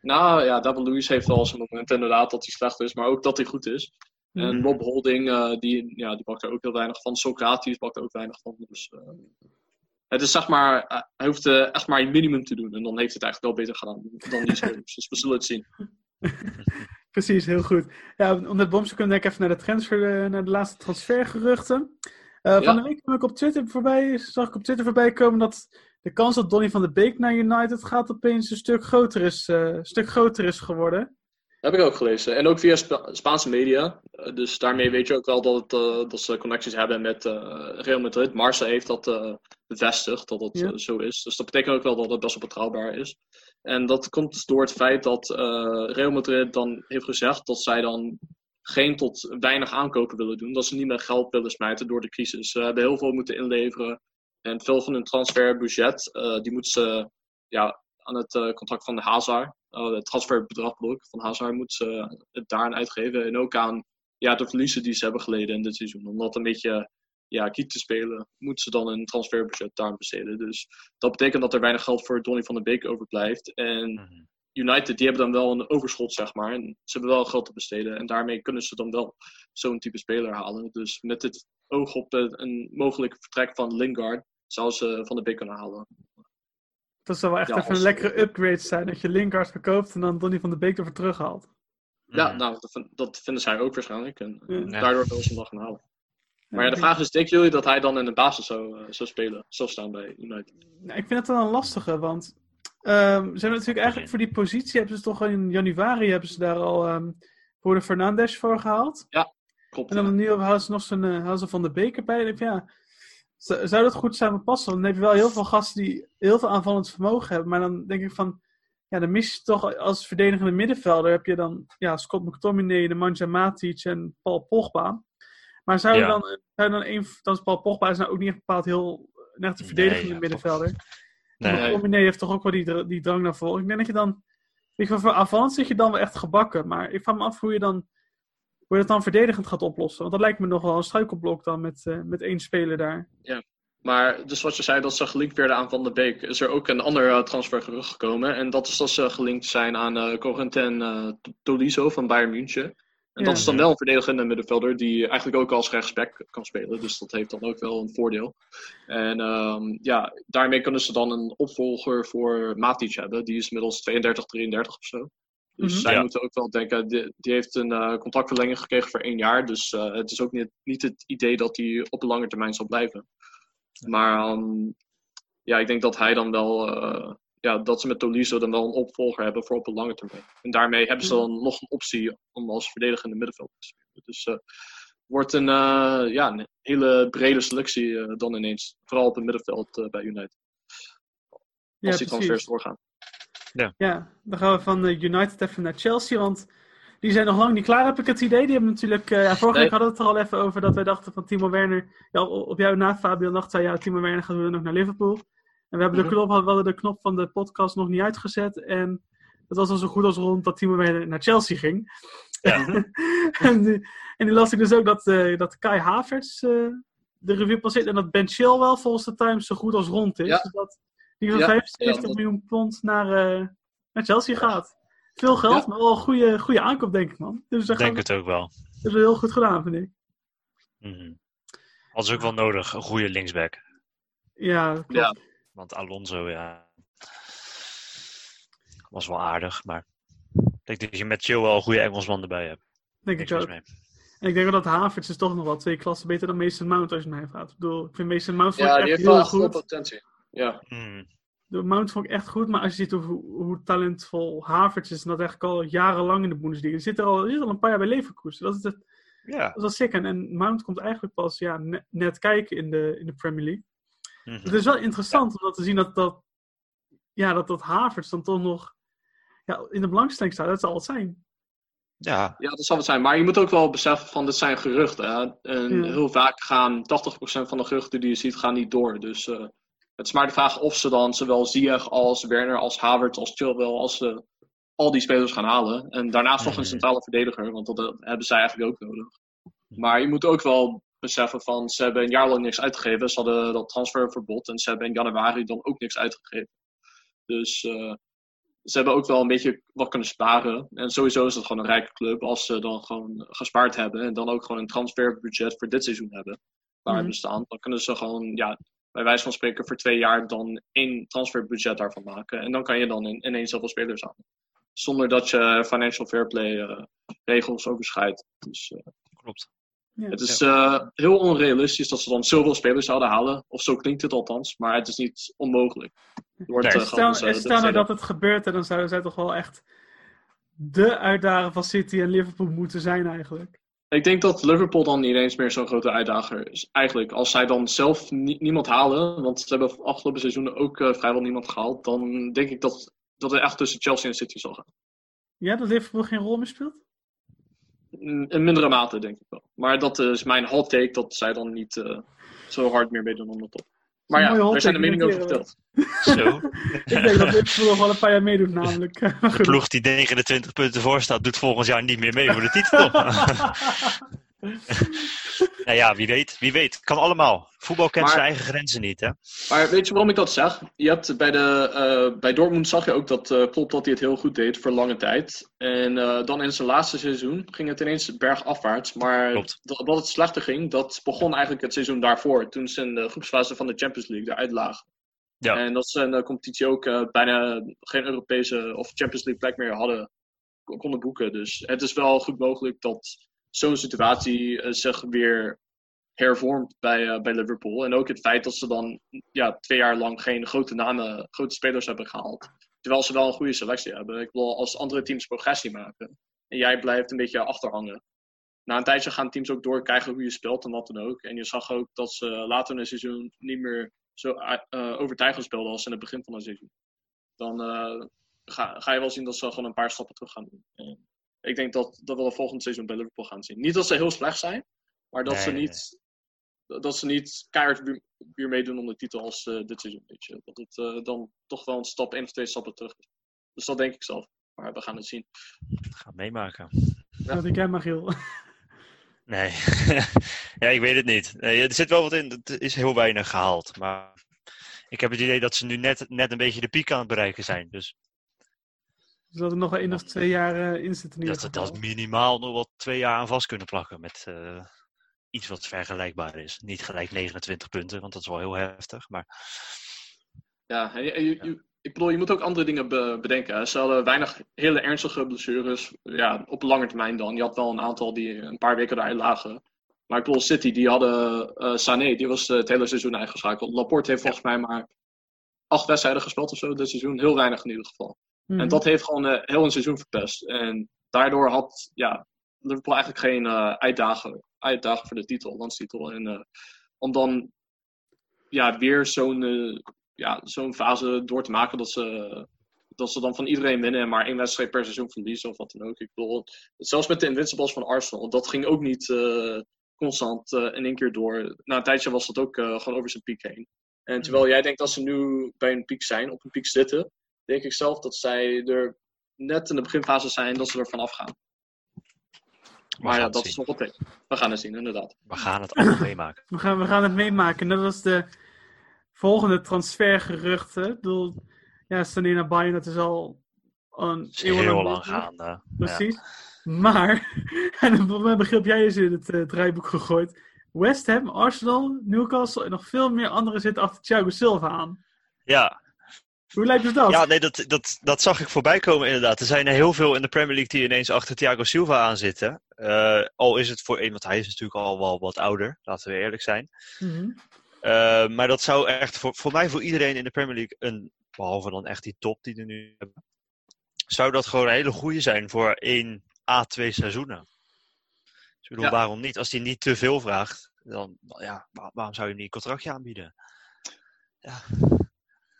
nou ja, David Luiz heeft wel zijn moment inderdaad dat hij slecht is, maar ook dat hij goed is. En Mhm. Rob Holding, eh, die, ja, die bakt er ook heel weinig van. Socrates bakt er ook weinig van. Dus, eh, het is zeg maar, hij hoeft echt maar een minimum te doen. En dan heeft het eigenlijk wel beter gedaan dan die spelers. dus we zullen het zien. Precies, heel goed. Ja, om dat bomsje kunnen we denk ik even naar de transfer, naar de laatste transfergeruchten. Ja. Van de week kwam ik op Twitter voorbij, zag ik op Twitter voorbij komen dat de kans dat Donny van de Beek naar United gaat opeens een stuk groter is, eh, stuk groter is geworden. heb ik ook gelezen. En ook via Spa- Spaanse media. Eh, dus daarmee weet je ook wel dat, het, eh, dat ze connecties hebben met Real Madrid. Marca heeft dat bevestigd, dat het Ja. zo is. Dus dat betekent ook wel dat het best wel betrouwbaar is. En dat komt dus door het feit dat Real Madrid dan heeft gezegd dat zij dan geen tot weinig aankopen willen doen. Dat ze niet meer geld willen smijten door de crisis. Ze hebben heel veel moeten inleveren. En veel van hun transferbudget, eh, die moeten ze ja, aan het eh, contract van de Hazard, eh, het transferbedragblok van Hazard, moeten ze het daaraan uitgeven. En ook aan ja, de verliezen die ze hebben geleden in dit seizoen. Om dat een beetje ja, kiet te spelen, moeten ze dan een transferbudget daar besteden. Dus dat betekent dat er weinig geld voor Donny van de Beek overblijft. En Mhm. United, die hebben dan wel een overschot, zeg maar. En ze hebben wel geld te besteden. En daarmee kunnen ze dan wel zo'n type speler halen. Dus met het oog op een mogelijk vertrek van Lingard, zou ze van de Beek kunnen halen. Dat zou wel echt Ja, even een lekkere upgrade zijn. Dat je Lingard verkoopt en dan Donny van de Beek ervoor terughaalt. Ja, Mhm. nou, dat, vind- dat vinden zij ook waarschijnlijk. En eh, Ja. daardoor willen ze hem dan gaan halen. Maar ja, de vraag is, denken jullie dat hij dan in de basis zou, eh, zou spelen, zou staan bij United? Nou, ik vind het wel een lastige, want ehm, ze hebben natuurlijk eigenlijk voor die positie hebben ze toch in januari hebben ze daar al ehm Bruno Fernandes voor gehaald. Klopt. En dan nu halen ze nog zo'n halen ze van de beker bij. En ik ja, Zou dat goed samen passen? Want dan heb je wel heel veel gasten die heel veel aanvallend vermogen hebben. Maar dan denk ik van, ja, dan mis je toch als verdedigende middenvelder. Heb je dan ja, Scott McTominay, de Manja Matic en Paul Pogba. Maar zou je Ja. dan, zou je dan een, dan is Paul Pogba is nou ook niet echt bepaald heel net de verdedigende Nee, ja, middenvelder. Nee. McTominay heeft toch ook wel die, die drang naar voren. Ik denk dat je dan, wel, voor aanvallend zit je dan wel echt gebakken. Maar ik vraag me af hoe je dan, hoe je dat dan verdedigend gaat oplossen. Want dat lijkt me nog wel een struikelblok dan met, eh, met één speler daar. Maar dus wat je zei, dat ze gelinkt werden aan Van de Beek, is er ook een ander eh, transfergerucht gekomen. En dat is dat ze gelinkt zijn aan Corentin eh, Tolisso van Bayern München. En Ja. dat is dan wel een verdedigende middenvelder die eigenlijk ook als rechtsback kan spelen. Dus dat heeft dan ook wel een voordeel. En ehm, ja, daarmee kunnen ze dan een opvolger voor Matic hebben. Die is inmiddels 32, 33 of zo. Dus Mhm. zij Ja. moeten ook wel denken, die, die heeft een eh, contractverlenging gekregen voor één jaar. Dus eh, het is ook niet, niet het idee dat hij op de lange termijn zal blijven. Maar ehm, ja, ik denk dat hij dan wel, eh, ja, dat ze met Tolisso dan wel een opvolger hebben voor op de lange termijn. En daarmee hebben ze dan nog een optie om als verdedigende middenveld te spelen. Dus eh wordt een, ja, een hele brede selectie dan ineens. Vooral op het middenveld bij United. Ja, Als die transfers doorgaan. Ja, dan gaan we van eh, United even naar Chelsea, want die zijn nog lang niet klaar, heb ik het idee. Die hebben natuurlijk, eh, ja, vorige Nee. week hadden we het er al even over dat wij dachten van Timo Werner, ja, op jou na Fabian dacht zei, ja, Timo Werner gaat weer nog naar Liverpool. En we hebben de Mhm. knop, we hadden de knop van de podcast nog niet uitgezet en het was al zo goed als rond dat Timo Werner naar Chelsea ging. Ja. en, die, en die las ik dus ook dat, eh, dat Kai Havertz de revue passeert en dat Ben Chilwell volgens de Times zo goed als rond is. Ja. Dus dat die van Ja, 75 ja, dat- miljoen pond naar, eh, naar Chelsea gaat. Veel geld, Ja. maar wel een goede, goede aankoop, denk ik, man. Dus dat Ik denk het ook wel. is wel heel goed gedaan, vind ik. Mhm. Hadden ze ook wel nodig, een goede linksback. Ja, klopt. Ja. Want Alonso, ja. Was wel aardig, maar. Ik denk dat je met Chill wel een goede Engelsman erbij hebt. denk Niks ik ook. mee. En ik denk ook dat Havertz is toch nog wel twee klassen beter dan Mason Mount, als je mij vraagt. Ik bedoel, ik vind Mason Mount Ja, die heeft wel heel goed. potentie. Ja, Mhm. De Mount vond ik echt goed, maar als je ziet hoe, hoe talentvol Havertz is, en dat eigenlijk al jarenlang in de Bundesliga. Die zit er al, zit al een paar jaar bij Leverkusen. Dat is, het, Ja. dat is wel sick. En, en Mount komt eigenlijk pas ja, net, net kijken in de, in de Premier League. Mhm. Het is wel interessant om dat te zien dat, dat, ja, dat, dat Havertz dan toch nog ja, in de belangstelling staat. Dat zal het zijn. Ja, ja, dat zal het zijn. Maar je moet ook wel beseffen van dit zijn geruchten. Hè? En Ja. heel vaak gaan 80% van de geruchten die je ziet, gaan niet door. Dus eh, het is maar de vraag of ze dan zowel Ziyech als Werner, als Havertz, als Chilwell, als eh, al die spelers gaan halen. En daarnaast nog een centrale verdediger, want dat hebben zij eigenlijk ook nodig. Maar je moet ook wel beseffen van, ze hebben een jaar lang niks uitgegeven. Ze hadden dat transferverbod en ze hebben in januari dan ook niks uitgegeven. Dus eh, ze hebben ook wel een beetje wat kunnen sparen. En sowieso is het gewoon een rijke club als ze dan gewoon gespaard hebben. En dan ook gewoon een transferbudget voor dit seizoen hebben. Waar Mhm. bestaan. Dan kunnen ze gewoon, ja, bij wijze van spreken voor twee jaar dan één transferbudget daarvan maken. En dan kan je dan in, ineens zoveel spelers aan. Zonder dat je financial fair play eh, regels overschrijdt. Dus eh, klopt. Ja. het is eh, heel onrealistisch dat ze dan zoveel spelers zouden halen. Of zo klinkt het althans. Maar het is niet onmogelijk. Er wordt, Nee. En stel, nou dat het gebeurt, en dan zouden zij toch wel echt de uitdager van City en Liverpool moeten zijn eigenlijk. Ik denk dat Liverpool dan niet eens meer zo'n grote uitdager is. Eigenlijk, als zij dan zelf ni- niemand halen, want ze hebben afgelopen seizoenen ook eh, vrijwel niemand gehaald, dan denk ik dat, dat het echt tussen Chelsea en City zal gaan. Ja, dat Liverpool geen rol meer speelt? In, in mindere mate, denk ik wel. Maar dat is mijn hot take, dat zij dan niet eh, zo hard meer meedoen om de top. Maar ja, daar zijn de meningen over verteld. Zo. Ik denk dat Liverpool nog wel een paar jaar meedoet namelijk. De ploeg die 29 punten voor staat, doet volgend jaar niet meer mee voor de titel. nou ja, wie weet. Wie weet. Kan allemaal. Voetbal kent Maar- zijn eigen grenzen niet, hè? Maar weet je waarom ik dat zeg? Je hebt bij, de, eh, bij Dortmund zag je ook dat eh Klopp dat hij het heel goed deed voor lange tijd. En eh, dan in zijn laatste seizoen ging het ineens bergafwaarts. Maar Klopt. dat, dat het slechter ging, dat begon eigenlijk het seizoen daarvoor. Toen ze in de groepsfase van de Champions League eruit lagen. Ja. En dat ze in de competitie ook bijna geen Europese of Champions League plek meer hadden, kon- konden boeken. Dus het is wel goed mogelijk dat zo'n situatie eh, zich weer hervormt bij, eh, bij Liverpool. En ook het feit dat ze dan ja, twee jaar lang geen grote namen, grote spelers hebben gehaald. Terwijl ze wel een goede selectie hebben. Ik bedoel, als andere teams progressie maken en jij blijft een beetje achterhangen, na een tijdje gaan teams ook doorkrijgen hoe je speelt en wat dan ook. En je zag ook dat ze later in het seizoen niet meer zo eh, overtuigend speelden als in het begin van het seizoen. Dan ga, ga je wel zien dat ze gewoon een paar stappen terug gaan doen. En ik denk dat, dat we de volgende seizoen bij Liverpool gaan zien. Niet dat ze heel slecht zijn, maar dat, Nee, ze, nee, niet, dat ze niet keihard weer, weer meedoen om de titel als eh, dit seizoen. Weet je. Dat het eh, dan toch wel een stap, één of twee stappen terug is. Dus dat denk ik zelf. Maar we gaan het zien. Ga het meemaken. Dat denk jij, Magiel. Nee. ja, ik weet het niet. Nee, er zit wel wat in. Het is heel weinig gehaald. Maar ik heb het idee dat ze nu net, net een beetje de piek aan het bereiken zijn. Dus Dus dat er nog één of twee jaar eh, in zit in dat dat minimaal nog wel twee jaar aan vast kunnen plakken. Met eh, iets wat vergelijkbaar is. Niet gelijk 29 punten, want dat is wel heel heftig. Maar Ja, en je, en je- je- ik bedoel, je moet ook andere dingen be- bedenken. hè. Ze hadden weinig hele ernstige blessures. Ja, op lange termijn dan. Je had wel een aantal die een paar weken eruit lagen. Maar ik bedoel, City, die hadden eh Sané, die was het hele seizoen uitgeschakeld. Laporte heeft volgens mij maar acht wedstrijden gespeeld of zo dit seizoen. Heel weinig in ieder geval. Mhm. En dat heeft gewoon eh, heel een seizoen verpest. En daardoor had ja, Liverpool eigenlijk geen uitdagen, uitdagen voor de titel, landstitel. En eh, om dan ja, weer zo'n ja, zo'n fase door te maken dat ze, dat ze dan van iedereen winnen en maar één wedstrijd per seizoen verliezen of wat dan ook. Ik bedoel, zelfs met de Invincibles van Arsenal, dat ging ook niet constant in één keer door. Na een tijdje was dat ook gewoon over zijn piek heen. En terwijl jij denkt dat ze nu bij een piek zijn, op een piek zitten, denk ik zelf dat zij er net in de beginfase zijn dat ze er vanaf gaan. we Maar gaan ja, dat zien. is nog wat tegen. We gaan het zien, inderdaad. We gaan het allemaal meemaken. We gaan, we gaan het meemaken. Dat was de volgende transfergeruchten. Ik bedoel, ja, Sané naar Bayern, dat is al een is eeuwenlang heel lang gaande. Ja. Precies. Maar, en mij begrip jij is in het eh, draaiboek gegooid. West Ham, Arsenal, Newcastle en nog veel meer anderen zitten achter Thiago Silva aan. Ja, Hoe lijkt het dat? ja nee, dat, dat, dat zag ik voorbij komen inderdaad. Er zijn er heel veel in de Premier League die ineens achter Thiago Silva aan zitten. Eh, al is het voor een, want hij is natuurlijk al wel wat ouder, laten we eerlijk zijn. Mhm. Eh, maar dat zou echt voor, voor mij, voor iedereen in de Premier League, een, behalve dan echt die top die er nu hebben, zou dat gewoon een hele goede zijn voor één A, twee seizoenen. Dus ik bedoel, Ja. waarom niet? Als hij niet te veel vraagt, dan ja, waar- waarom zou je hem niet een contractje aanbieden?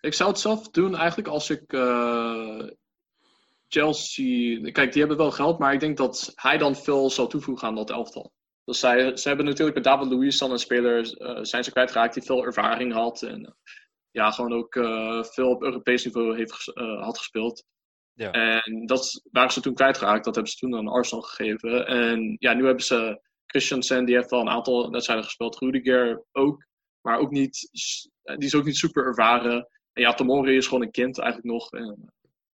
Ik zou het zelf doen eigenlijk als ik eh, Chelsea. Kijk, die hebben wel geld, maar ik denk dat hij dan veel zal toevoegen aan dat elftal. Dus zij, ze hebben natuurlijk met David Luiz dan een speler eh, zijn ze kwijtgeraakt die veel ervaring had. En eh, ja, gewoon ook veel op Europees niveau heeft, had gespeeld. Ja. En dat waren ze toen kwijtgeraakt. Dat hebben ze toen aan Arsenal gegeven. En ja, nu hebben ze Christensen, die heeft wel een aantal wedstrijden gespeeld. Rudiger ook. Maar ook niet, die is ook niet super ervaren. En ja, Tomori is gewoon een kind eigenlijk nog. En,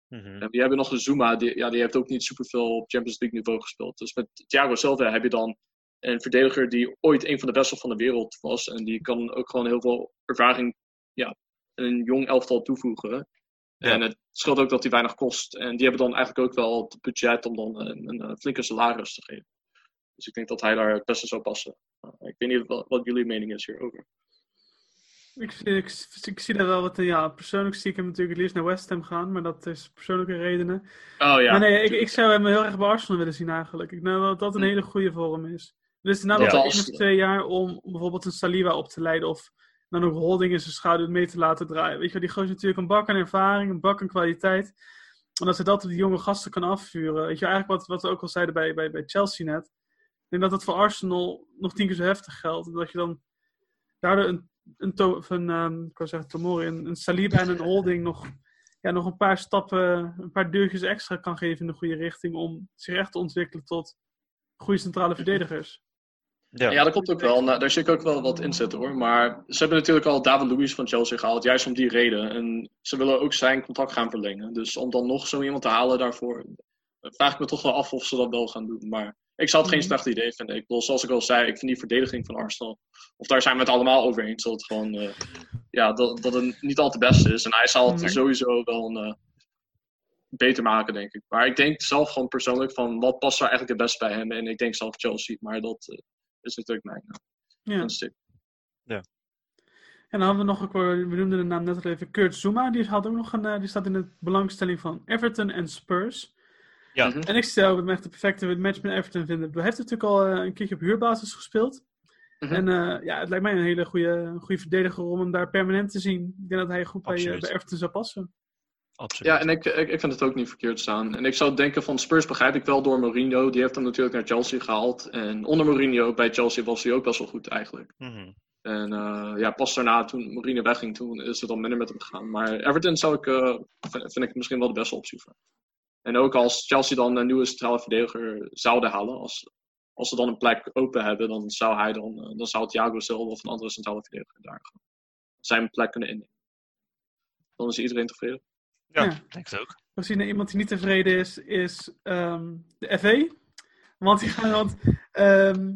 Mhm. en die hebben nog een Zuma, die, ja, die heeft ook niet superveel op Champions League niveau gespeeld. Dus met Thiago Silva heb je dan een verdediger die ooit een van de beste van de wereld was. En die kan ook gewoon heel veel ervaring ja, in een jong elftal toevoegen. Ja. En het scheelt ook dat hij weinig kost. En die hebben dan eigenlijk ook wel het budget om dan een, een, een flinke salaris te geven. Dus ik denk dat hij daar het beste zou passen. Ik weet niet wat, wat jullie mening is hierover. Ik, ik, ik zie dat wel wat. Ja, persoonlijk zie ik hem natuurlijk het liefst naar West Ham gaan, maar dat is persoonlijke redenen. Oh ja. maar nee, ik, ik zou hem heel erg bij Arsenal willen zien eigenlijk. Ik denk dat dat een hele goede vorm is. Dus na Ja. dat één Als- of twee jaar om bijvoorbeeld een Saliba op te leiden of dan ook Holding in zijn schaduw mee te laten draaien. Weet je wel, die gozer natuurlijk een bak aan ervaring, een bak aan kwaliteit. En als hij dat op die jonge gasten kan afvuren. Weet je, eigenlijk wat, wat we ook al zeiden bij, bij, bij Chelsea net. Ik denk dat dat voor Arsenal nog tien keer zo heftig geldt. Dat je dan daardoor een, een, to, een ehm, ik wou zeggen Tomori, een, een Saliba en een Holding nog, ja, nog een paar stappen, een paar deurtjes extra kan geven in de goede richting. Om zich echt te ontwikkelen tot goede centrale verdedigers. Ja. Ja, dat komt ook wel. Nou, daar zie ik ook wel wat in zitten hoor. Maar ze hebben natuurlijk al David Luiz van Chelsea gehaald, juist om die reden. En ze willen ook zijn contract gaan verlengen. Dus om dan nog zo iemand te halen daarvoor, vraag ik me toch wel af of ze dat wel gaan doen. Maar ik zou het geen Mhm. slecht idee vinden. Ik bedoel, zoals ik al zei, ik vind die verdediging van Arsenal, of daar zijn we het allemaal over eens, dat het gewoon, eh, ja, dat, dat het niet al te best is. En hij zal het Nee. sowieso wel een, eh, beter maken, denk ik. Maar ik denk zelf gewoon persoonlijk van, wat past er eigenlijk het best bij hem? En ik denk zelf Chelsea, maar dat eh, is natuurlijk mijn Ja. instinct. En dan hadden we nog, wel- we noemden de naam net al even, Kurt Zuma. Die, had ook nog een, die staat in de belangstelling van Everton en Spurs. Ja. Mhm. En ik zou hem echt de perfecte match met Everton vinden. Hij heeft natuurlijk al eh, een keertje op huurbasis gespeeld. Mhm. En eh, ja, het lijkt mij een hele goede, goede verdediger om hem daar permanent te zien. Ik denk dat hij goed bij, eh, bij Everton zou passen. Absoluut. Ja, en ik, ik, ik vind het ook niet verkeerd staan. En ik zou denken van Spurs begrijp ik wel door Mourinho. Die heeft hem natuurlijk naar Chelsea gehaald. En onder Mourinho bij Chelsea was hij ook best wel goed eigenlijk. Mhm. En eh, ja, pas daarna, toen Mourinho wegging, toen is het al minder met hem gegaan. Maar Everton zou ik, eh, vind, vind ik misschien wel de beste optie voor. En ook als Chelsea dan een nieuwe centrale verdediger zouden halen, als, als ze dan een plek open hebben, dan zou hij dan, eh, dan zou Thiago Silva of een andere centrale verdediger daar gaan. zijn plek kunnen innemen. Dan is iedereen tevreden. Ja, Ja. ik denk het ook. We zien er iemand die niet tevreden is, is ehm, de FA. Want, die gaan, want ehm,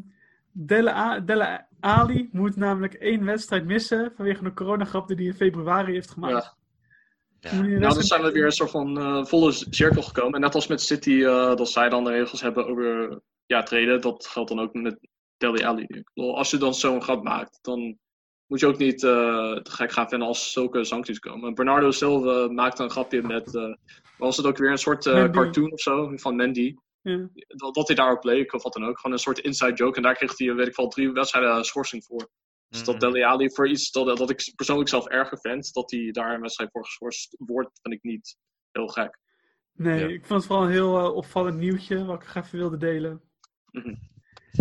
Dele, A- Dele Ali moet namelijk één wedstrijd missen vanwege een coronagrap die hij in februari heeft gemaakt. Ja. Ja. Nou, dan zijn we weer een soort van eh, volle cirkel gekomen. En net als met City, eh, dat zij dan de regels hebben over ja, treden, dat geldt dan ook met. Ik bedoel, als je dan zo'n grap maakt, dan moet je ook niet eh, te gek gaan vinden als zulke sancties komen. Bernardo Silva maakte een grapje met, was het ook weer een soort cartoon of zo, van Mandy. Ja. Dat, dat hij daarop leek, of wat dan ook. Gewoon een soort inside joke. En daar kreeg hij, weet ik wel, drie wedstrijden schorsing voor. Dus dat Mhm. Dele Alli voor iets dat, dat ik persoonlijk zelf erger vind, dat hij daar een wedstrijd voor geschorst wordt, vind ik niet heel gek. Nee, Ja. ik vond het vooral een heel eh, opvallend nieuwtje wat ik graag even wilde delen.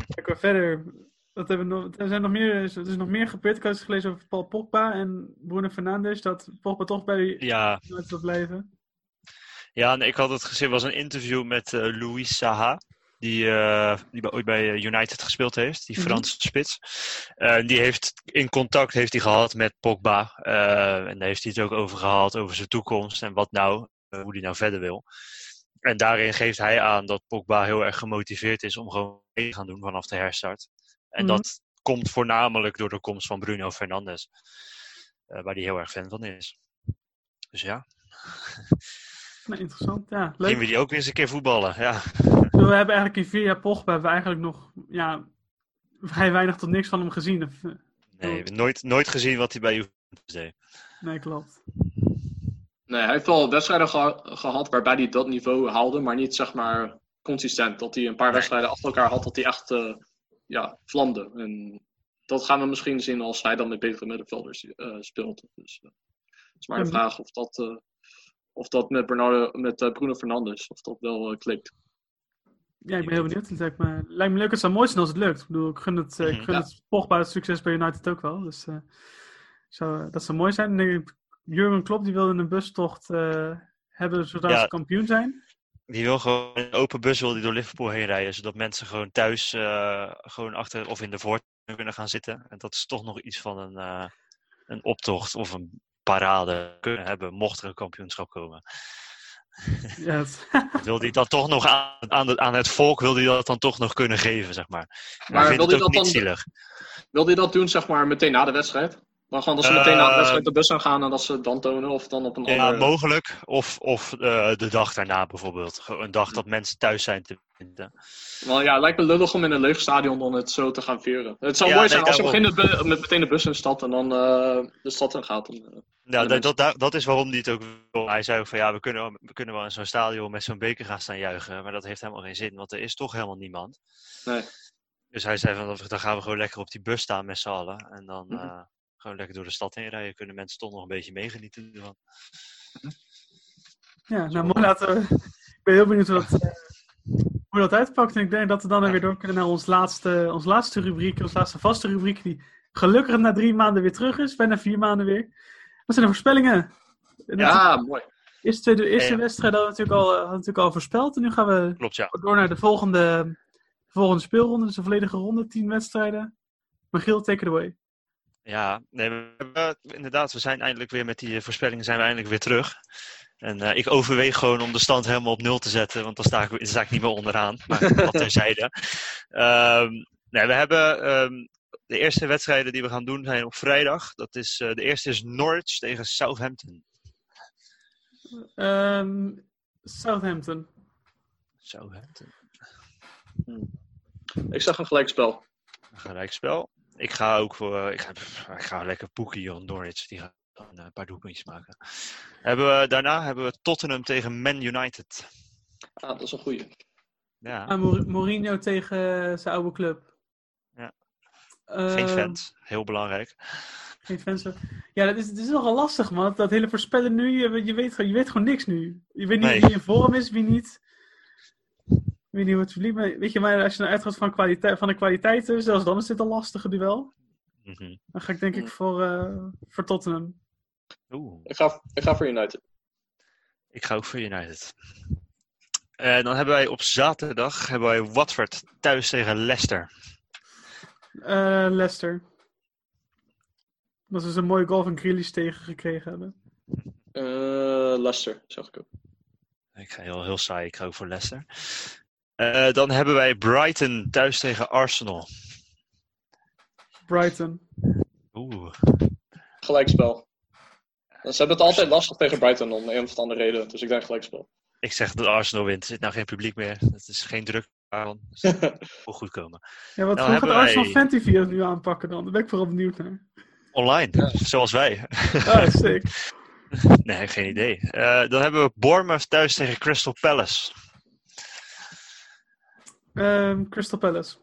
Kijk, maar verder. Wat hebben we nog, er, zijn nog meer, er is nog meer gebeurd. Ik had eens gelezen over Paul Pogba en Bruno Fernandes. Dat Pogba toch bij Ja, wil blijven. ja en ik had het gezien, was een interview met eh Louis Saha. Die, eh, die bij, ooit bij eh, United gespeeld heeft, die Mhm. Franse spits. Eh, die heeft in contact heeft hij gehad met Pogba. en daar heeft hij het ook over gehad, over zijn toekomst en wat nou, hoe hij nou verder wil. En daarin geeft hij aan dat Pogba heel erg gemotiveerd is om gewoon mee te gaan doen vanaf de herstart. En Mhm. dat komt voornamelijk door de komst van Bruno Fernandes. waar hij heel erg fan van is. Dus ja, Nou, interessant. Ja, zien leuk. we die ook weer eens een keer voetballen. Ja, We hebben eigenlijk in vier jaar Pogba hebben we eigenlijk nog ja, vrij weinig tot niks van hem gezien. Eh, nee, nooit, nooit gezien wat hij bij Juventus deed. Nee, klopt. Nee, hij heeft wel wedstrijden geha- gehad waarbij hij dat niveau haalde, maar niet zeg maar consistent. Dat hij een paar wedstrijden achter elkaar had, dat hij echt eh, ja, vlamde. En dat gaan we misschien zien als hij dan met betere middenvelders eh, speelt. Dus het is maar de Mhm. vraag of dat, eh, of dat met, Bernardo, met eh, Bruno Fernandes of dat wel eh, klikt. Ja, ik ben heel benieuwd. Het lijkt me, lijkt me leuk. Het zou mooi zijn als het lukt. Ik bedoel, ik gun het, eh, ik Mhm. gun Ja. het succes bij United ook wel. Dus eh, zou, dat zou mooi zijn. Ik Jurgen Klopp die wilde een bustocht eh, hebben zodat Ja. ze kampioen zijn. Die wil gewoon een open bus wil die door Liverpool heen rijden. Zodat mensen gewoon thuis eh, gewoon achter of in de voort kunnen gaan zitten. En dat is toch nog iets van een, eh, een optocht of een parade kunnen hebben. Mocht er een kampioenschap komen. Ja, het- Wil hij dat toch nog aan, aan, de- aan het volk wil hij dat dan toch nog kunnen geven, zeg maar. Maar, Maar wil hij ook dat niet dan- zielig. Wil hij dat doen zeg maar meteen na de wedstrijd? Dan gewoon dat ze meteen na de wedstrijd de bus aan gaan en dat ze het dan tonen of dan op een Ja, andere... mogelijk. Of, of eh, de dag daarna bijvoorbeeld. Een dag dat mensen thuis zijn te vinden. Wel ja, het lijkt me lullig om in een leeg stadion dan het zo te gaan veren. Het zou Ja, mooi nee, zijn als je begint met, met meteen de bus instapt en dan eh, de stad in gaat. Eh, Ja, de dat, mensen. dat, dat is waarom hij het ook wil. Hij zei ook van ja, we kunnen, we kunnen wel in zo'n stadion met zo'n beker gaan staan juichen. Maar dat heeft helemaal geen zin, want er is toch helemaal niemand. nee. Dus hij zei van dan gaan we gewoon lekker op die bus staan met z'n allen. En dan Mhm. Gewoon lekker door de stad heen rijden. Kunnen mensen toch nog een beetje meegenieten ervan. ja, nou mooi laten we. Ik ben heel benieuwd hoe dat, eh, hoe dat uitpakt. En ik denk dat we dan Ja. weer door kunnen naar ons laatste, ons laatste rubriek. Ons laatste vaste rubriek. Die gelukkig na drie maanden weer terug is. Bijna vier maanden weer. Wat zijn de voorspellingen? En Ja, mooi. De eerste, tweede, de eerste Ja, ja. wedstrijd hadden we natuurlijk al, eh, hadden we natuurlijk al voorspeld. En nu gaan we Klopt, ja. door naar de volgende, de volgende speelronde. Dus de volledige ronde, tien wedstrijden. Magiel, take it away. Ja, nee, we hebben, inderdaad, we zijn eindelijk weer met die eh, voorspellingen zijn we eindelijk weer terug. En eh, ik overweeg gewoon om de stand helemaal op nul te zetten, want dan sta ik, dan sta ik niet meer onderaan. Maar dat terzijde. Ehm nee, we hebben ehm, de eerste wedstrijden die we gaan doen zijn op vrijdag. Dat is, eh, de eerste is Norwich tegen Southampton. Ehm, Southampton. Southampton. Ik zag een gelijkspel. Een gelijkspel. Ik ga ook voor, eh, ik ga, ik ga lekker poekie on Norwich. Die gaat dan, eh, een paar doelpuntjes maken. Hebben we, daarna hebben we Tottenham tegen Man United. Ah, dat is een goeie. Ja, Ah, Mourinho tegen zijn oude club. Ja. Eh, geen fans. Heel belangrijk. Geen fans. Ja, dat is, het is nogal lastig, man. Dat hele voorspellen nu, je, je, weet, gewoon- je weet gewoon niks nu. Je weet niet Nee. wie in vorm is, wie niet. Wie niet hoe het verliep. Maar weet je, maar als je nou uitgaat van, kwaliteit, van de kwaliteiten, zelfs dan is dit een lastige duel. Mhm. Dan ga ik denk ik voor, eh, voor Tottenham. Oeh, Ik ga, ik ga voor United. ik ga ook voor United. En dan hebben wij op zaterdag hebben wij Watford thuis tegen Leicester. Eh, Leicester. Dat ze een mooie goal van Grealish tegen gekregen hebben. Eh Leicester, zeg ik ook. Ik ga heel, heel saai, ik ga ook voor Leicester. Eh, dan hebben wij Brighton thuis tegen Arsenal. Brighton. Oeh, Gelijkspel. Ze hebben het altijd lastig tegen Brighton om een of andere reden. Dus ik denk gelijkspel. ik zeg dat Arsenal wint. Er zit nou geen publiek meer. Het is geen druk aan. Het moet goed komen. Ja, wat, Nou hoe gaat Arsenal wij- Fantasy het nu aanpakken dan? Daar ben ik vooral benieuwd naar. Online, zoals wij. Ah, sick. nee, geen idee. Eh, dan hebben we Bournemouth thuis tegen Crystal Palace. Ehm, Crystal Palace.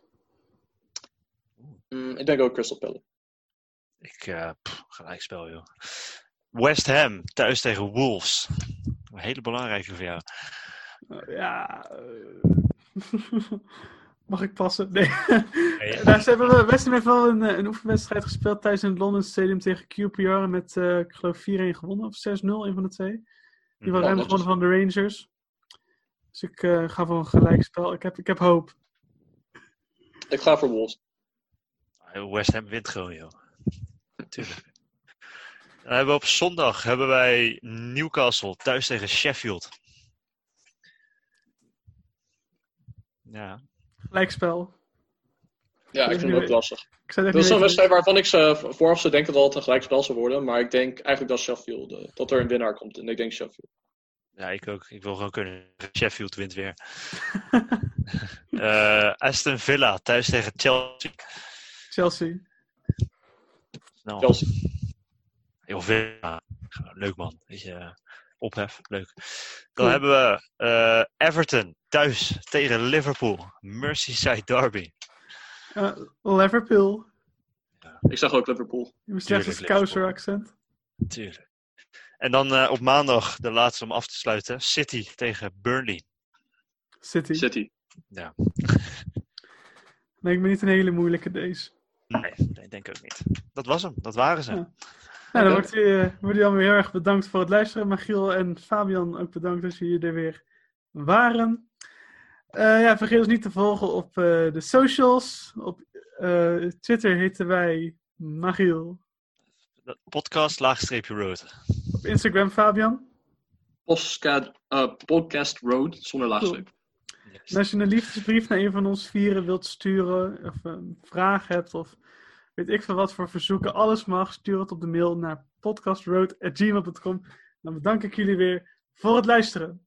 Mm, ik denk ook Crystal Palace. Ik, eh pff, gelijkspel joh. West Ham thuis tegen Wolves. Een hele belangrijke voor jou. Eh, ja. eh, Mag ik passen? Nee. Nee. Daar ze hebben West Ham heeft wel een, een oefenwedstrijd gespeeld thuis in het London Stadium tegen QPR. Met, eh, ik geloof, 4-1 gewonnen. Of 6-0, een van de twee. Die wel Ja, ruim gewonnen van de Rangers. Dus ik eh, ga voor een gelijkspel. Ik heb, ik heb hoop. Ik ga voor Wolves. West Ham wint gewoon joh. Tuurlijk. Dan hebben we op zondag hebben wij Newcastle thuis tegen Sheffield. Ja, Gelijkspel. Ja, ik vind het ook lastig. Dat is een wedstrijd waarvan ik ze vooraf zou denken dat het een gelijkspel zou worden. Maar ik denk eigenlijk dat Sheffield, eh, dat er een winnaar komt. En ik denk Sheffield. Ja, ik ook. Ik wil gewoon kunnen. Sheffield wint weer. Eh, Aston Villa thuis tegen Chelsea. Chelsea. Nou, Chelsea. Heel Villa. Leuk man. Weet je, eh, ophef. Leuk. Dan Cool. hebben we eh, Everton thuis tegen Liverpool. Merseyside Derby. Liverpool. Ik zeg ook Liverpool. Je moest echt een Scouser accent. Tuurlijk. En dan eh, op maandag, de laatste om af te sluiten, City tegen Burnley. City. City. Ja, Lijkt me niet een hele moeilijke deze. nee, nee, denk ik ook niet. Dat was hem, dat waren ze. Ja. Nou, dan wordt u, eh, wordt u allemaal heel erg bedankt voor het luisteren. Magiel en Fabian ook bedankt dat jullie er weer waren. Eh, ja, vergeet ons niet te volgen op eh, de socials. Op eh, Twitter heten wij Magiel. De Podcast laagstreepje road. Op Instagram Fabian. Podcast, eh, podcast Road zonder laagstreep. Als je een liefdesbrief naar een van ons vieren wilt sturen, of een vraag hebt, of weet ik veel wat voor verzoeken, alles mag, stuur het op de mail naar podcastroad.gmail.com. Dan bedank ik jullie weer voor het luisteren.